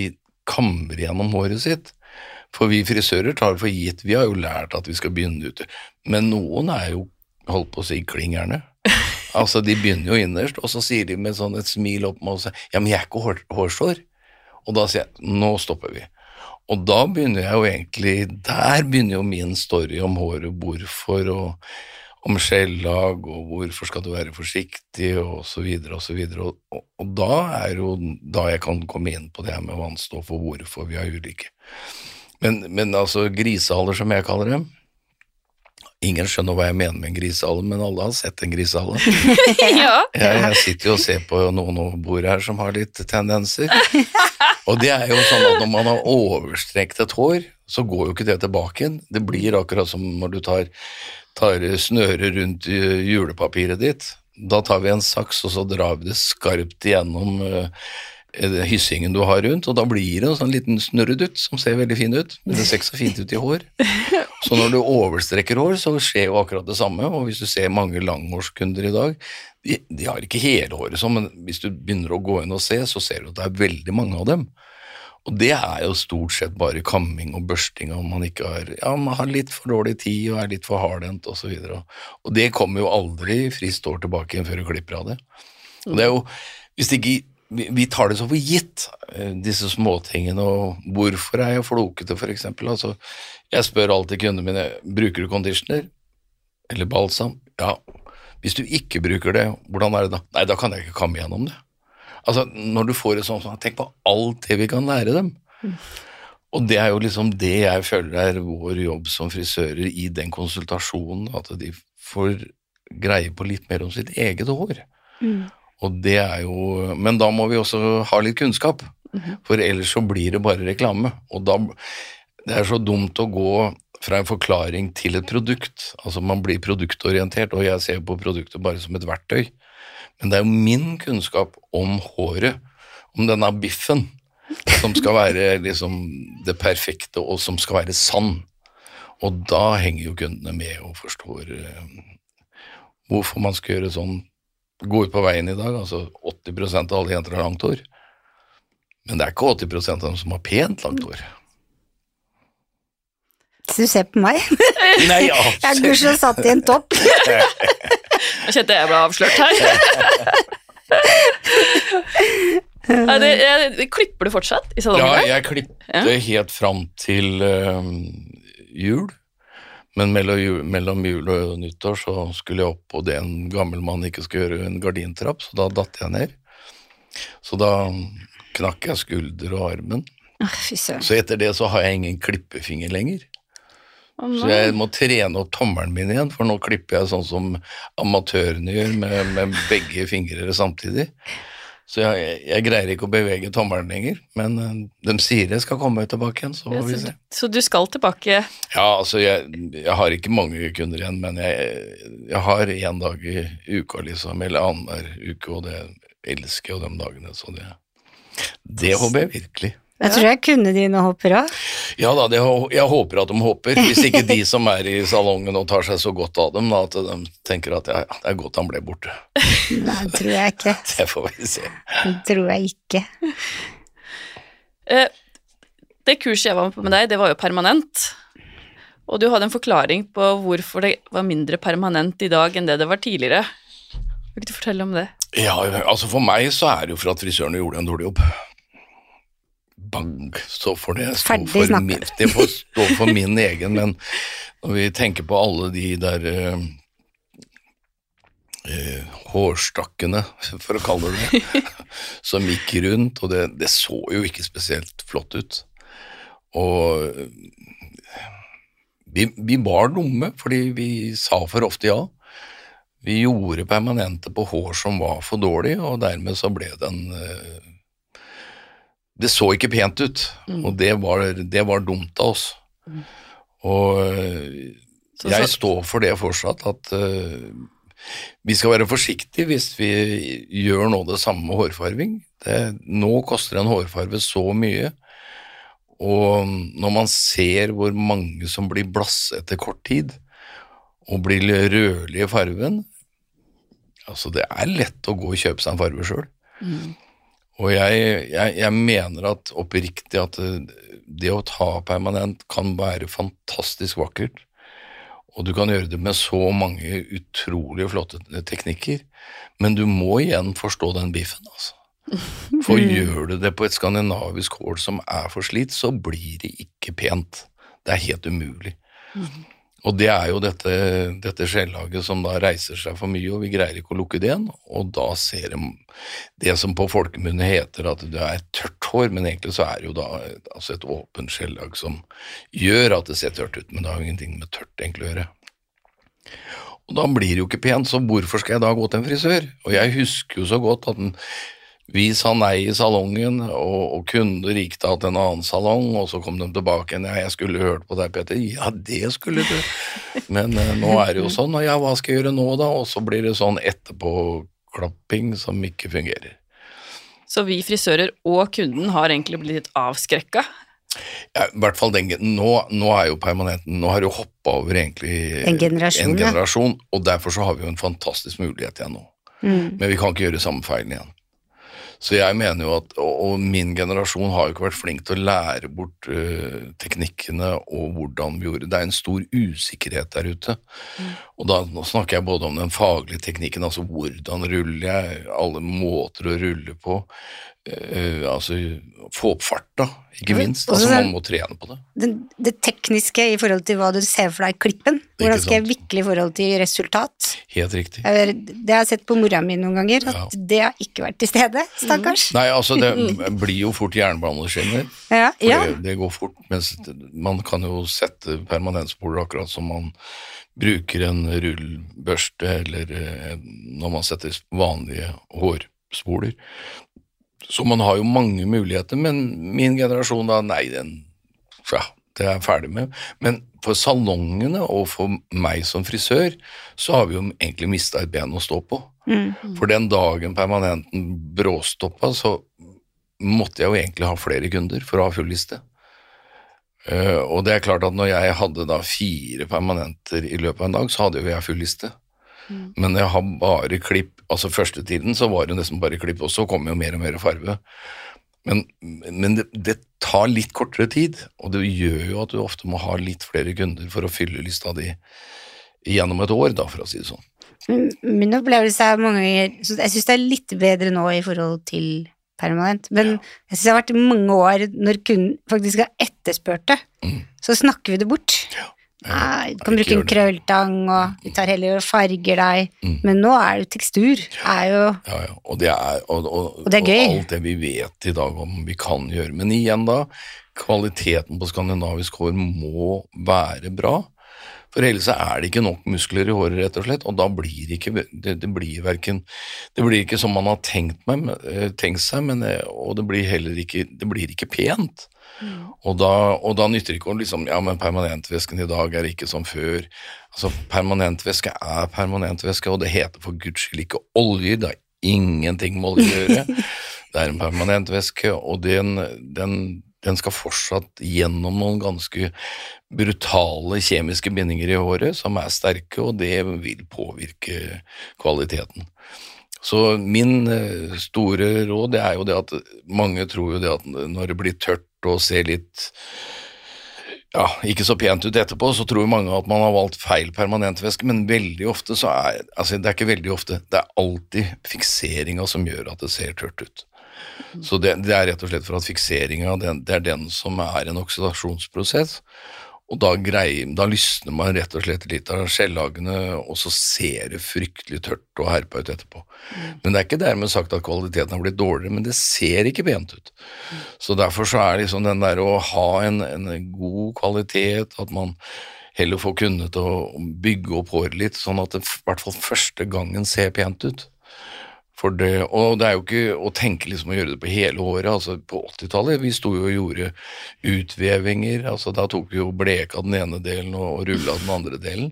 kammer gjennom håret sitt. For vi frisører tar det for gitt, vi har jo lært at vi skal begynne ute. Men noen er jo, holdt på å si, klingerne. Altså, de begynner jo innerst, og så sier de med sånn et smil opp med oss Ja, men jeg er ikke hår, hårsår. Og da sier jeg nå stopper vi. Og da begynner jeg jo egentlig Der begynner jo min story om håret, hvorfor, og om skjellag, og hvorfor skal du være forsiktig, og så videre, og så videre. Og, og, og da er jo da jeg kan komme inn på det her med vannstoff, og hvorfor vi er ulike. Men, men altså, grisehaler, som jeg kaller dem Ingen skjønner hva jeg mener med en grisehale, men alle har sett en grisehale. ja. Jeg, jeg sitter jo og ser på noen over bordet her som har litt tendenser. Og det er jo sånn at når man har overstrekt et hår, så går jo ikke det tilbake igjen. Det blir akkurat som når du tar, tar snøret rundt julepapiret ditt. Da tar vi en saks, og så drar vi det skarpt igjennom eh, hyssingen du har rundt, og da blir det en sånn liten snurredutt som ser veldig fin ut, men det ser ikke så fint ut i hår. Så når du overstrekker hår, så skjer jo akkurat det samme, og hvis du ser mange langhårskunder i dag, de, de har ikke hele håret sånn, men hvis du begynner å gå inn og se, så ser du at det er veldig mange av dem. Og det er jo stort sett bare kamming og børsting om man ikke har, ja, man har litt for dårlig tid og er litt for hardhendt og så. Og det kommer jo aldri friskt år tilbake igjen før du klipper av det. Og det er jo, hvis det ikke vi, vi tar det så for gitt, eh, disse småtingene, og hvorfor er jeg flokete, for eksempel. Altså, jeg spør alltid kundene mine, bruker du conditioner eller balsam? Ja. Hvis du ikke bruker det, hvordan er det da? Nei, da kan jeg ikke komme gjennom det. Altså, når du får et sånt, sånn, tenk på alt det vi kan lære dem. Og det er jo liksom det jeg føler er vår jobb som frisører i den konsultasjonen, at de får greie på litt mer om sitt eget hår. Og det er jo Men da må vi også ha litt kunnskap, for ellers så blir det bare reklame. Og da Det er så dumt å gå fra en forklaring til et produkt. Altså man blir produktorientert, og jeg ser på produktet bare som et verktøy. Men det er jo min kunnskap om håret, om denne biffen, som skal være liksom det perfekte, og som skal være sann. Og da henger jo kundene med og forstår eh, hvorfor man skal gjøre sånn. Gå ut på veien i dag, altså 80 av alle jenter har langt hår. Men det er ikke 80 av dem som har pent langt hår. Så du ser på meg. Nei, Jeg er gudskjelov satt i en topp. Nå kjente jeg ble avslørt her. Nei, det, jeg, klipper du fortsatt i salongen? Ja, jeg jeg ja. helt fram til eh, jul. Men mellom jul, og nyttår så skulle jeg opp og det en gammel mann ikke skulle gjøre, en gardintrapp, så da datt jeg ned. Så da knakk jeg skulder og armen. Åh, Så etter det så har jeg ingen klippefinger lenger. Oh, Så jeg må trene opp tommelen min igjen, for nå klipper jeg sånn som amatørene gjør, med, med begge fingre samtidig. Så jeg, jeg greier ikke å bevege tommelen lenger, men eh, de sier jeg skal komme tilbake igjen, så Ja, får vi se. så du skal tilbake Ja, altså, jeg, jeg har ikke mange kunder igjen, men jeg, jeg har én dag i uka, liksom, eller annenhver uke, og det elsker jo de dagene, så det Det håper jeg virkelig. Jeg tror jeg kunne dine hopper òg. Ja da, det, jeg håper at de håper, hvis ikke de som er i salongen og tar seg så godt av dem, da, at de tenker at ja, ja, det er godt han ble borte. Nei, det tror jeg ikke. Det får vi se. Det tror jeg ikke. eh, Det kurset jeg var med på med deg, det var jo permanent. Og du hadde en forklaring på hvorfor det var mindre permanent i dag enn det det var tidligere. Vil ikke du fortelle om det? Ja, altså For meg så er det jo for at frisørene gjorde en dårlig jobb. Bang, så får det stå for, min, det får stå for min egen, men når vi tenker på alle de der eh, eh, hårstakkene, for å kalle det det, som gikk rundt, og det, det så jo ikke spesielt flott ut. Og eh, vi, vi var dumme, fordi vi sa for ofte ja. Vi gjorde permanente på hår som var for dårlig, og dermed så ble den eh, Det så ikke pent ut, og det var, det var dumt av oss. Og eh, Så- jeg står for det fortsatt, at uh, vi skal være forsiktige hvis vi gjør nå det samme med hårfarving. Det, nå koster en hårfarve så mye, og når man ser hvor mange som blir blasse etter kort tid, og blir rødlige i farven Altså, det er lett å gå og kjøpe seg en farve sjøl. Og jeg, jeg, jeg mener at oppriktig at eh, det å ta permanent kan være fantastisk vakkert. Og du kan gjøre det med så mange utrolig flotte teknikker, men du må igjen forstå den biffen, altså. For gjør du det på et skandinavisk hår som er for slitt, så blir det ikke pent. Det er helt umulig. Og det er jo dette, dette skjellaget som da reiser seg for mye, og vi greier ikke å lukke det igjen, og da ser de det som på folkemunne heter at det er tørt hår, men egentlig så er det jo da altså et åpent skjellag som gjør at det ser tørt ut, men det har jo ingenting med tørt egentlig å gjøre. Og da blir det jo ikke pent, så hvorfor skal jeg da gå til en frisør? Og jeg husker jo så godt at den, vi sa nei i salongen, og, og kunder gikk da til en annen salong, og så kom de tilbake igjen. Ja, jeg skulle hørt på deg, Peter. Ja, det skulle du. Men eh, nå er det jo sånn, og ja, hva skal jeg gjøre nå da? Og så blir det sånn etterpåklapping som ikke fungerer. Så vi frisører og kunden har egentlig blitt litt avskrekka. Ja, I hvert fall den, nå, nå er jo permanenten Nå har jo hoppa over egentlig En generasjon, en ja. generasjon, og derfor så har vi jo en fantastisk mulighet igjen nå. Mm. Men vi kan ikke gjøre samme feilen igjen. Så jeg mener jo at, og, og min generasjon har jo ikke vært flink til å lære bort uh, teknikkene og hvordan vi gjorde det. Er en stor usikkerhet der ute. Og da snakker jeg både om den faglige teknikken, altså hvordan ruller jeg, alle måter å rulle på, eh, altså få opp farta, ikke minst. Altså man må trene på det. Det, det tekniske i forhold til hva du ser for deg i klippen. Hvordan skal jeg vikle i forhold til resultat? Helt riktig. Jeg- Det har jeg sett på mora mi noen ganger, at Ja. det har ikke vært til stede. Stakkars. Nei, altså det blir jo fort jernbaneskinner. Ja, ja. det, det går fort, mens man kan jo sette permanentspoler akkurat som man bruker en rullbørste, eller eh, når man setter vanlige hårspoler. Så man har jo mange muligheter, men min generasjon da, nei, den ja, det er jeg ferdig med. Men for salongene og for meg som frisør, så har vi jo egentlig mista et ben å stå på. Mm. For den dagen permanenten bråstoppa, så måtte jeg jo egentlig ha flere kunder for å ha full liste. Eh, og det er klart at når jeg hadde da fire permanenter i løpet av en dag, så hadde jo jeg full liste. Men jeg har bare klipp, altså første tiden så var det nesten bare klipp, og så kom jo mer og mer farve. Men, men det, det tar litt kortere tid, og det gjør jo at du ofte må ha litt flere kunder for å fylle lista di gjennom et år, da, for å si det sånn. Min opplevelse er mange ganger så Jeg syns det er litt bedre nå i forhold til permanent, men jeg syns det har vært mange år når kunden faktisk har etterspurt det, Mm. så snakker vi det bort. Nei, du kan bruke en krølltang, og vi tar heller og farger deg. Mm. Men nå er det tekstur. Er jo Ja, ja, og det er, og, og, Og det er gøy. alt det vi vet i dag om vi kan gjøre. Men igjen da, kvaliteten på skandinavisk hår må være bra. For ellers er det ikke nok muskler i håret, rett og slett, og da blir det ikke, det, det blir hverken, det blir ikke som man har tenkt, meg, eh, tenkt seg, men, eh, og det blir heller ikke, det blir ikke pent. Og da, og da nytter det ikke å liksom, ja, men permanentvæsken i dag er ikke som før. Altså, permanentvæske er permanentvæske, og det heter for guds skyld ikke oljer, det har ingenting med olje å gjøre. Det er en permanentvæske, og den, den, den skal fortsatt gjennom noen ganske brutale kjemiske bindinger i håret, som er sterke, og det vil påvirke kvaliteten. Så min eh, store råd det er jo det at mange tror jo det at når det blir tørt og ser litt ja, ikke så pent ut etterpå, så tror mange at man har valgt feil permanentvæske, men veldig ofte så er altså det er ikke veldig ofte, det er alltid fikseringa som gjør at det ser tørt ut. Så det, det er rett og slett for at fikseringa, det er den som er en oksidasjonsprosess. Og da, greier, da lysner man rett og slett litt av skjellagene, og så ser det fryktelig tørt og herpa ut etterpå. Men det er ikke dermed sagt at kvaliteten har blitt dårligere, men det ser ikke pent ut. Så derfor så er liksom den der å ha en, en god kvalitet, at man heller får kunnet å bygge opp håret litt, sånn at det i hvert fall første gangen ser pent ut. For det, og det er jo ikke å tenke liksom å gjøre det på hele året. altså På 80-tallet vi sto jo og gjorde utvevinger. altså Da tok vi jo bleka den ene delen og, og rulla den andre delen.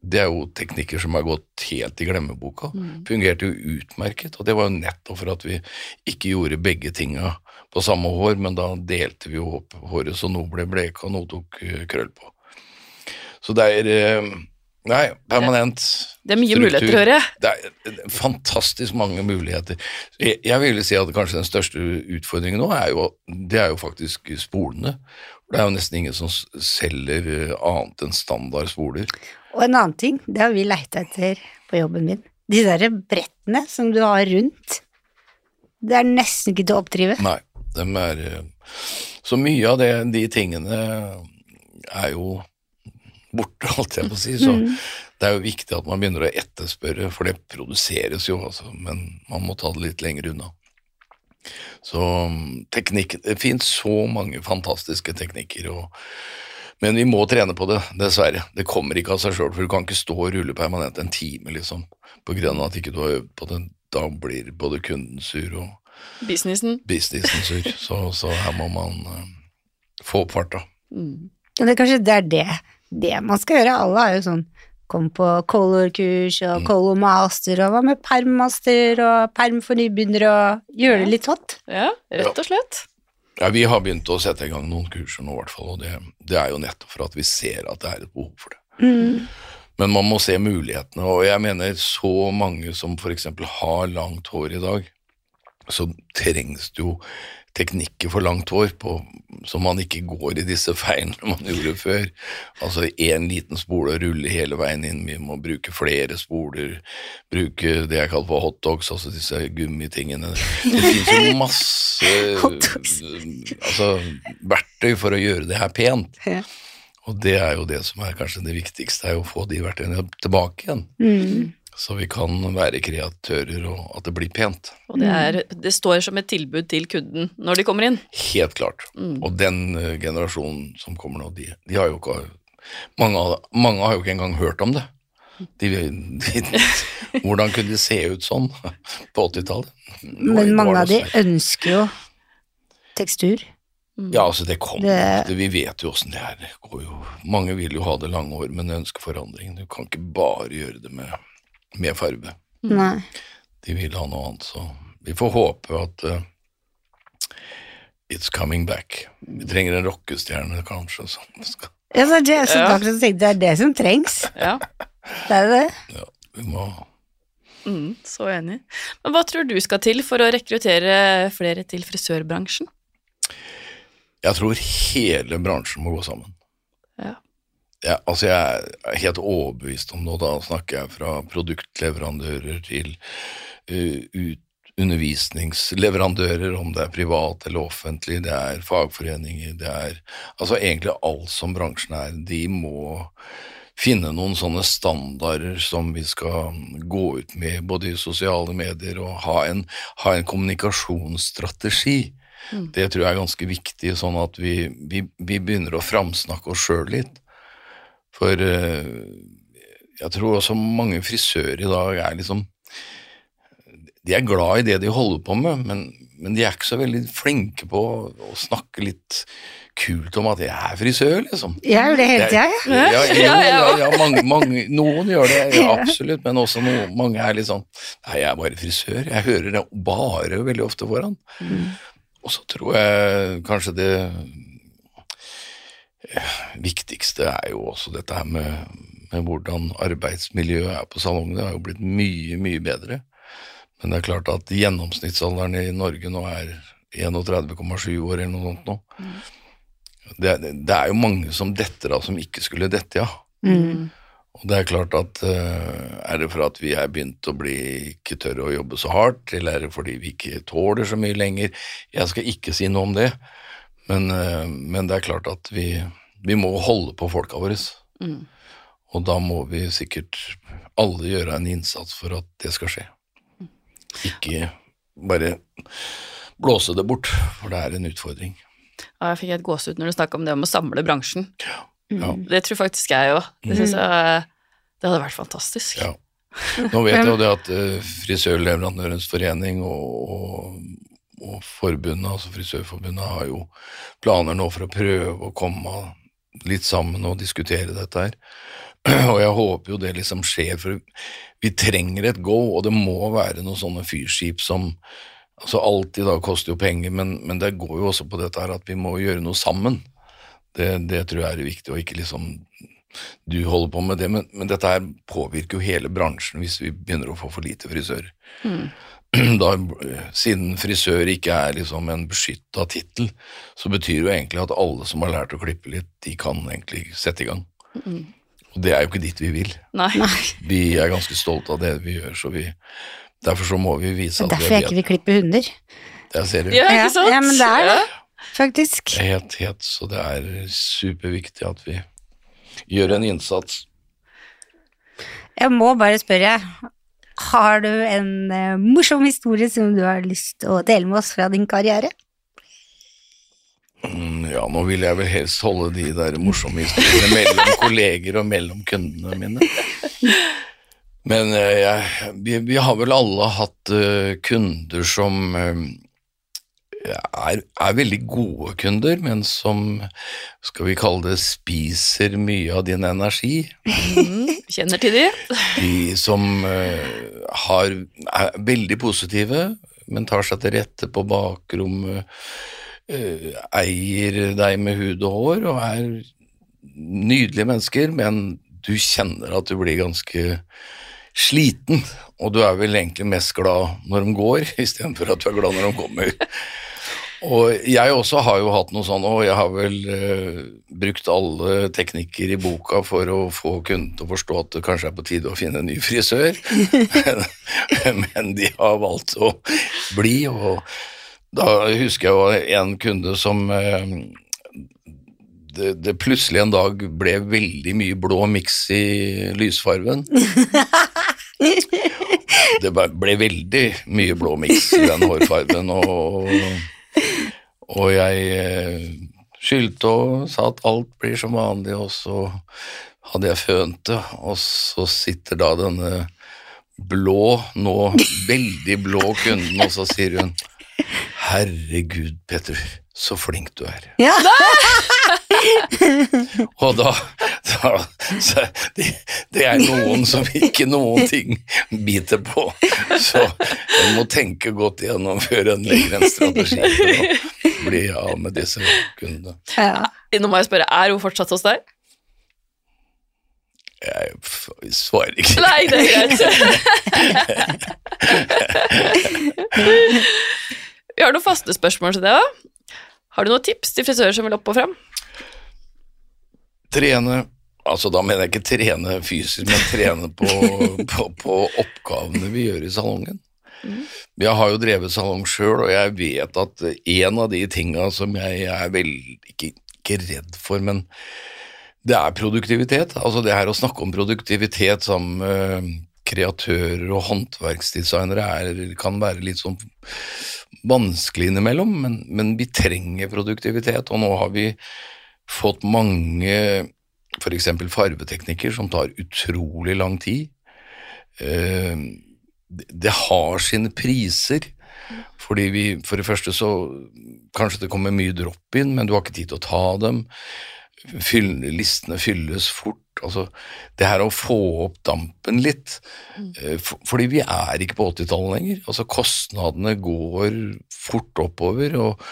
Det er jo teknikker som har gått helt i glemmeboka. Mm. Fungerte jo utmerket. Og det var jo nettopp for at vi ikke gjorde begge tinga på samme hår, men da delte vi jo opp håret så noe ble bleka, og noe tok eh, krøll på. Så det er eh, Nei, permanent Det er mye struktur. muligheter, hører jeg. Det er fantastisk mange muligheter. Jeg, jeg vil si at kanskje den største utfordringen nå er jo, det er jo faktisk spolene. Det er jo nesten ingen som selger eh, annet enn standard spoler. Og en annen ting, det har vi leita etter på jobben min. De derre brettene som du har rundt. Det er nesten ikke til å oppdrive. Nei, dem er eh, Så mye av det, de tingene er jo borte, holdt jeg på å si. Så det er jo viktig at man begynner å etterspørre, for det produseres jo, altså, men man må ta det litt lenger unna. Så mm, teknikk Det finnes så mange fantastiske teknikker, og, men vi må trene på det, dessverre. Det kommer ikke av seg sjøl, for du kan ikke stå og rulle permanent en time, liksom, på grunn av at ikke du har øvd på det. Da blir både kunden sur og Businessen. businessen sur, så, så her må man uh, få opp farta. Mm. Men det er kanskje det er det, det man skal gjøre. Alle har jo sånn Kom på color-kurs og Mm. color master, og hva med perm-master og perm for nybegynnere, og gjøre det litt hot. Ja, rett og slett. Ja, Vi har begynt å sette i gang noen kurser nå, i hvert fall, og det, det er jo nettopp for at vi ser at det er et behov for det. Mm. Men man må se mulighetene, og jeg mener så mange som for eksempel har langt hår i dag, så trengs det jo teknikker for langt hår på, så man ikke går i disse feilene man gjorde før. Altså én liten spole og rulle hele veien inn, vi må bruke flere spoler, bruke det jeg kaller for hotdogs, altså disse gummitingene. Det finnes jo masse altså, verktøy for å gjøre det her pent. Ja. Og det er jo det som er kanskje det viktigste, er å få de verktøyene tilbake igjen. Mm. Så vi kan være kreatører, og at det blir pent. Og det, er, det står som et tilbud til kunden når de kommer inn. Helt klart. Mm. Og den eh, generasjonen som kommer nå, de, de har jo ikke mange, mange har jo ikke engang hørt om det. De, de, hvordan kunne de se ut sånn på 80-tallet? Men mange av de ønsker jo tekstur. Ja, altså det kommer. Det- Det... Vi vet jo åssen det er. Det går jo. Mange vil jo ha det lange år, men ønsker forandring. Du kan ikke bare gjøre det med, med farve. Mm. Nei. De vil ha noe annet, så vi får håpe at uh, it's coming back. Vi trenger en rockestjerne, kanskje. Som skal, Ja, så det, så Ja. kan det er det som trengs. Ja, Det er det. ja, vi må mm, så enig. Men hva tror du skal til for å rekruttere flere til frisørbransjen? Jeg tror hele bransjen må gå sammen. Ja. Altså jeg er helt overbevist om det, da snakker jeg fra produktleverandører til uh, undervisningsleverandører, om det er privat eller offentlig, det er fagforeninger, det er altså egentlig alt som bransjen er. De må finne noen sånne standarder som vi skal gå ut med, både i sosiale medier, og ha en, ha en kommunikasjonsstrategi. Mm. Det tror jeg er ganske viktig, sånn at vi, vi, vi begynner å framsnakke oss sjøl litt. For eh, jeg tror også mange frisører i dag er liksom De er glad i det de holder på med, men, men de er ikke så veldig flinke på å, snakke litt kult om at jeg er frisør, liksom. Jeg gjør det hele tida, jeg. Ja, ja, Ja, ja. ja, ja mange, mange, noen gjør det, absolutt, men også noen, mange er litt sånn Nei, jeg er bare frisør. Jeg hører det bare veldig ofte foran. Og så tror jeg kanskje det viktigste er jo også dette her med, med hvordan arbeidsmiljøet er på salongen. Det har jo blitt mye, mye bedre. Men det er klart at gjennomsnittsalderen i Norge nå er 31,7 år eller noe sånt nå. Det, det, det er jo mange som detter av som ikke skulle dette av. Mm. Og det er klart at eh, er det for at vi er begynt å bli ikke tørre å jobbe så hardt, eller er det fordi vi ikke tåler så mye lenger? Jeg skal ikke si noe om det, men, eh, men det er klart at vi, vi må holde på folka våre. Mm. Og da må vi sikkert alle gjøre en innsats for at det skal skje. Ikke bare blåse det bort, for det er en utfordring. Ja, jeg fikk et gåsehud når du snakka om det om å samle bransjen. Ja. Det tror faktisk jeg òg. Det synes jeg det hadde vært fantastisk. Ja. Nå vet jeg jo det at uh, Frisørleverandørens forening og, og, og forbundet, altså Frisørforbundet, har jo planer nå for å prøve å komme litt sammen og diskutere dette her. Og jeg håper jo det liksom skjer, for vi trenger et go, og det må være noen sånne fyrskip som Altså alltid da koster jo penger, men, men det går jo også på dette her at vi må gjøre noe sammen. Det, det tror jeg er viktig, og ikke liksom du holder på med det, men, men dette her påvirker jo hele bransjen hvis vi begynner å få for lite frisører. Da, siden frisør ikke er liksom en beskytta tittel, så betyr det jo egentlig at alle som har lært å klippe litt, de kan egentlig sette i gang. Og det er jo ikke dit vi vil. Nei. Vi er ganske stolte av det vi gjør, så vi Derfor så må vi vise at Derfor vi jeg er ikke vil klippe hunder, Der ser du. Ja, ikke sant? ja, men det er det. Ja. faktisk. Helt, helt, så det er superviktig at vi gjør en innsats. Jeg må bare spørre, har du en eh, morsom historie som du har lyst til å dele med oss fra din karriere? Mm, Ja, nå vil jeg vel helst holde de der morsomme historiene mellom kolleger og mellom kundene mine. Men eh, jeg, vi, vi har vel alle hatt eh, kunder som er, er veldig gode kunder, men som, skal vi kalle det, spiser mye av din energi. Mm, kjenner til de. De som eh, har, er veldig positive, men tar seg til rette på bakrommet, eh, eier deg med hud og hår, og er nydelige mennesker, men du kjenner at du blir ganske sliten, og du er vel egentlig mest glad når de går, istedenfor at du er glad når de kommer. Og jeg også har jo hatt noe sånn, og jeg har vel eh, brukt alle teknikker i boka for å få kunden til å forstå at det kanskje er på tide å finne en ny frisør, men de har valgt å bli, og da husker jeg jo en kunde som eh, det, det plutselig en dag ble veldig mye blå miks i lysfarven. Det ble veldig mye blå miks i den hårfarven, og, og jeg eh, skyldte og sa at alt blir som vanlig, og så hadde jeg fønt det, og så sitter da denne blå, nå veldig blå kunden, og så sier hun Herregud, Petter, så flink du er. Ja. Og da, da det, det er noen som ikke noen ting biter på, så en må tenke godt igjennom før en legger en strategi bli av med disse kundene. Ja. Nå må jeg spørre, er hun fortsatt hos deg? Jeg svarer ikke. Nei, det er greit. Vi har noen faste spørsmål til deg òg. Har du noen tips til frisører som vil opp og fram? Trene Altså Da mener jeg ikke trene fysisk, men trene på, på, på oppgavene vi gjør i salongen. Jeg har jo drevet salong sjøl, og jeg vet at en av de tinga som jeg er vel ikke, ikke redd for, men det er produktivitet. Altså det her å snakke om produktivitet som uh, kreatører og håndverksdesignere er, kan være litt sånn vanskelig innimellom, men, men vi trenger produktivitet, og nå har vi fått mange f.eks. farveteknikker som tar utrolig lang tid. Eh, det har sine priser, fordi vi for det første så Kanskje det kommer mye drop inn, men du har ikke tid til å ta dem. Fyll, listene fylles fort. Altså, det her å få opp dampen litt. eh, for, fordi vi er ikke på 80-tallet lenger. Altså, kostnadene går fort oppover, og,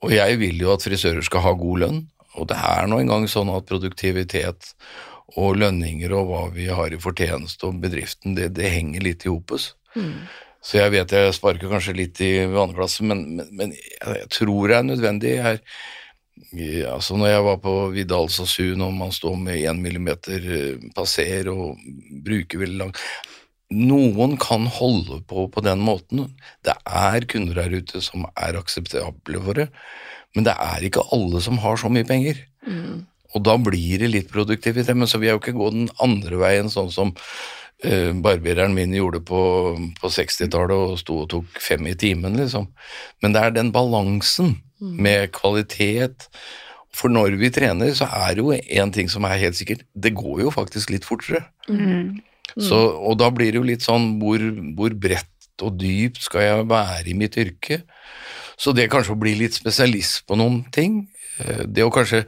og jeg vil jo at frisører skal ha god lønn. Og det er nå engang sånn at produktivitet og lønninger og hva vi har i fortjeneste og bedriften, det, det henger litt i hopes. Så jeg vet jeg sparker kanskje litt i vannglasset, men, men, men jeg, jeg tror det er nødvendig. Jeg, altså når jeg var på Vidal Sasun, og man står med én millimeter eh, passer og bruker veldig langt Noen kan holde på på den måten. Det er kunder der ute som er akseptable for det, men det er ikke alle som har så mye penger. Og da blir det litt produktivitet. Men så vil jeg jo ikke gå den andre veien, sånn som barbereren min gjorde på, på 60-tallet og sto og tok fem i timen, liksom. Men det er den balansen med kvalitet. For når vi trener, så er det jo én ting som er helt sikkert, det går jo faktisk litt fortere. Så, og da blir det jo litt sånn hvor, hvor bredt og dypt skal jeg være i mitt yrke? Så det kanskje å bli litt spesialist på noen ting, eh, det å kanskje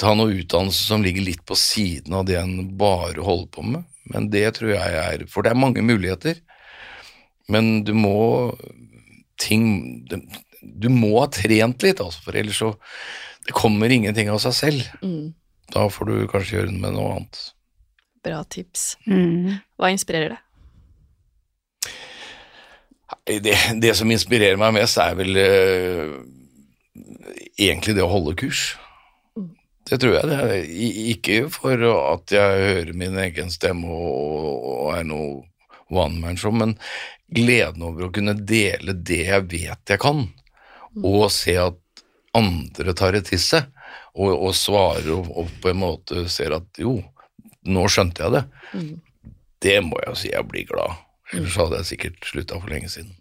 ta noe utdannelse som ligger litt på siden av det en bare holder på med, men det tror jeg er For det er mange muligheter, men du må ting Du må ha trent litt, altså, for ellers så Det kommer ingenting av seg selv. Mm. Da får du kanskje gjøre det med noe annet. Bra tips. Mm. Hva inspirerer deg? Det, det som inspirerer meg mest, er vel eh, egentlig det å holde kurs. Det tror jeg. det er. Ikke for at jeg hører min egen stemme og, og er noe one man show, men gleden over å kunne dele det jeg vet jeg kan, og se at andre tar det til seg, og, og svarer og, og på en måte ser at jo, nå skjønte jeg det. Det må jeg si jeg blir glad. Ellers hadde jeg sikkert slutta for lenge siden.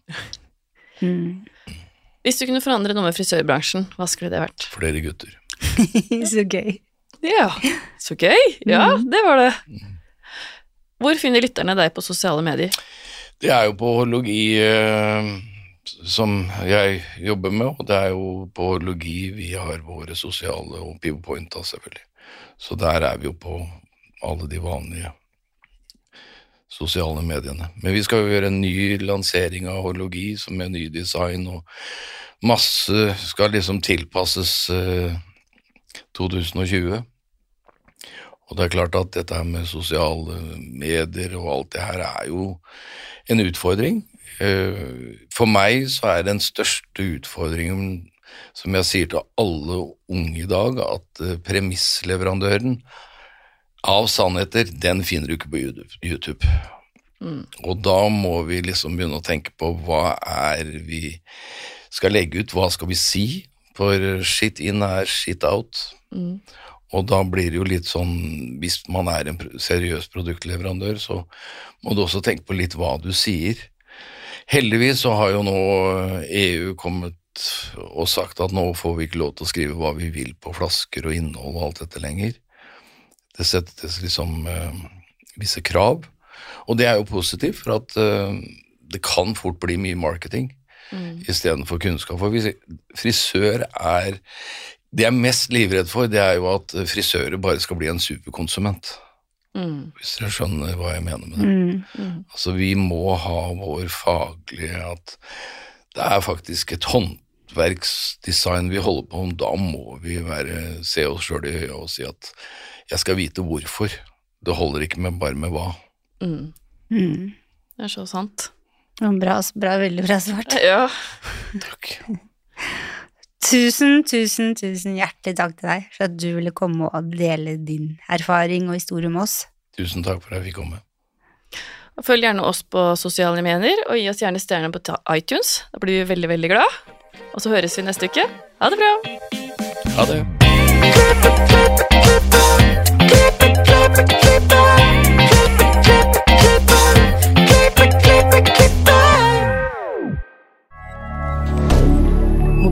Mm. Hvis du kunne forandre noe med frisørbransjen, hva skulle det vært? Flere gutter. Så gøy. Ja, så gøy! Ja, det var det. Hvor finner lytterne deg på sosiale medier? Det er jo på horologi eh, som jeg jobber med, og det er jo på horologi vi har våre sosiale og pivopointa, selvfølgelig. Så der er vi jo på alle de vanlige sosiale mediene. Men vi skal jo gjøre en ny lansering av horologi, som er ny design, og masse skal liksom tilpasses eh, 2020. Og det er klart at dette med sosiale medier og alt det her er jo en utfordring. Eh, For meg så er den største utfordringen, som jeg sier til alle unge i dag, at eh, premissleverandøren av sannheter, den finner du ikke på YouTube- YouTube. Og da må vi liksom begynne å tenke på hva er vi skal legge ut, hva skal vi si? For shit in er shit out. Og da blir det jo litt sånn, hvis man er en seriøs produktleverandør, så må du også tenke på litt hva du sier. Heldigvis så har jo nå EU kommet og sagt at nå får vi ikke lov til å skrive hva vi vil på flasker og innhold og alt dette lenger. Det settes liksom eh, visse krav, og det er jo positivt, for at eh, det kan fort bli mye marketing istedenfor kunnskap. For hvis frisør er Det jeg er mest livredd for, det er jo at frisører bare skal bli en superkonsument. Mm. Hvis dere skjønner hva jeg mener med det. Mm. Altså, vi må ha vår faglige At det er faktisk et håndverksdesign vi holder på med. Da må vi være, se oss sjøl i øya og si at jeg skal vite hvorfor. Det holder ikke med bare med hva. Mm. Mm. Det er så sant. Bra, bra, veldig bra svart. Ja. Takk. Tusen, tusen, tusen hjertelig takk til deg for at du ville komme og dele din erfaring og historie med oss. Tusen takk for at jeg fikk komme. Følg gjerne oss på sosiale medier, og gi oss gjerne stjerner på iTunes. Da blir vi veldig, veldig glad. Og så høres vi neste uke. Ha det bra! Ha det.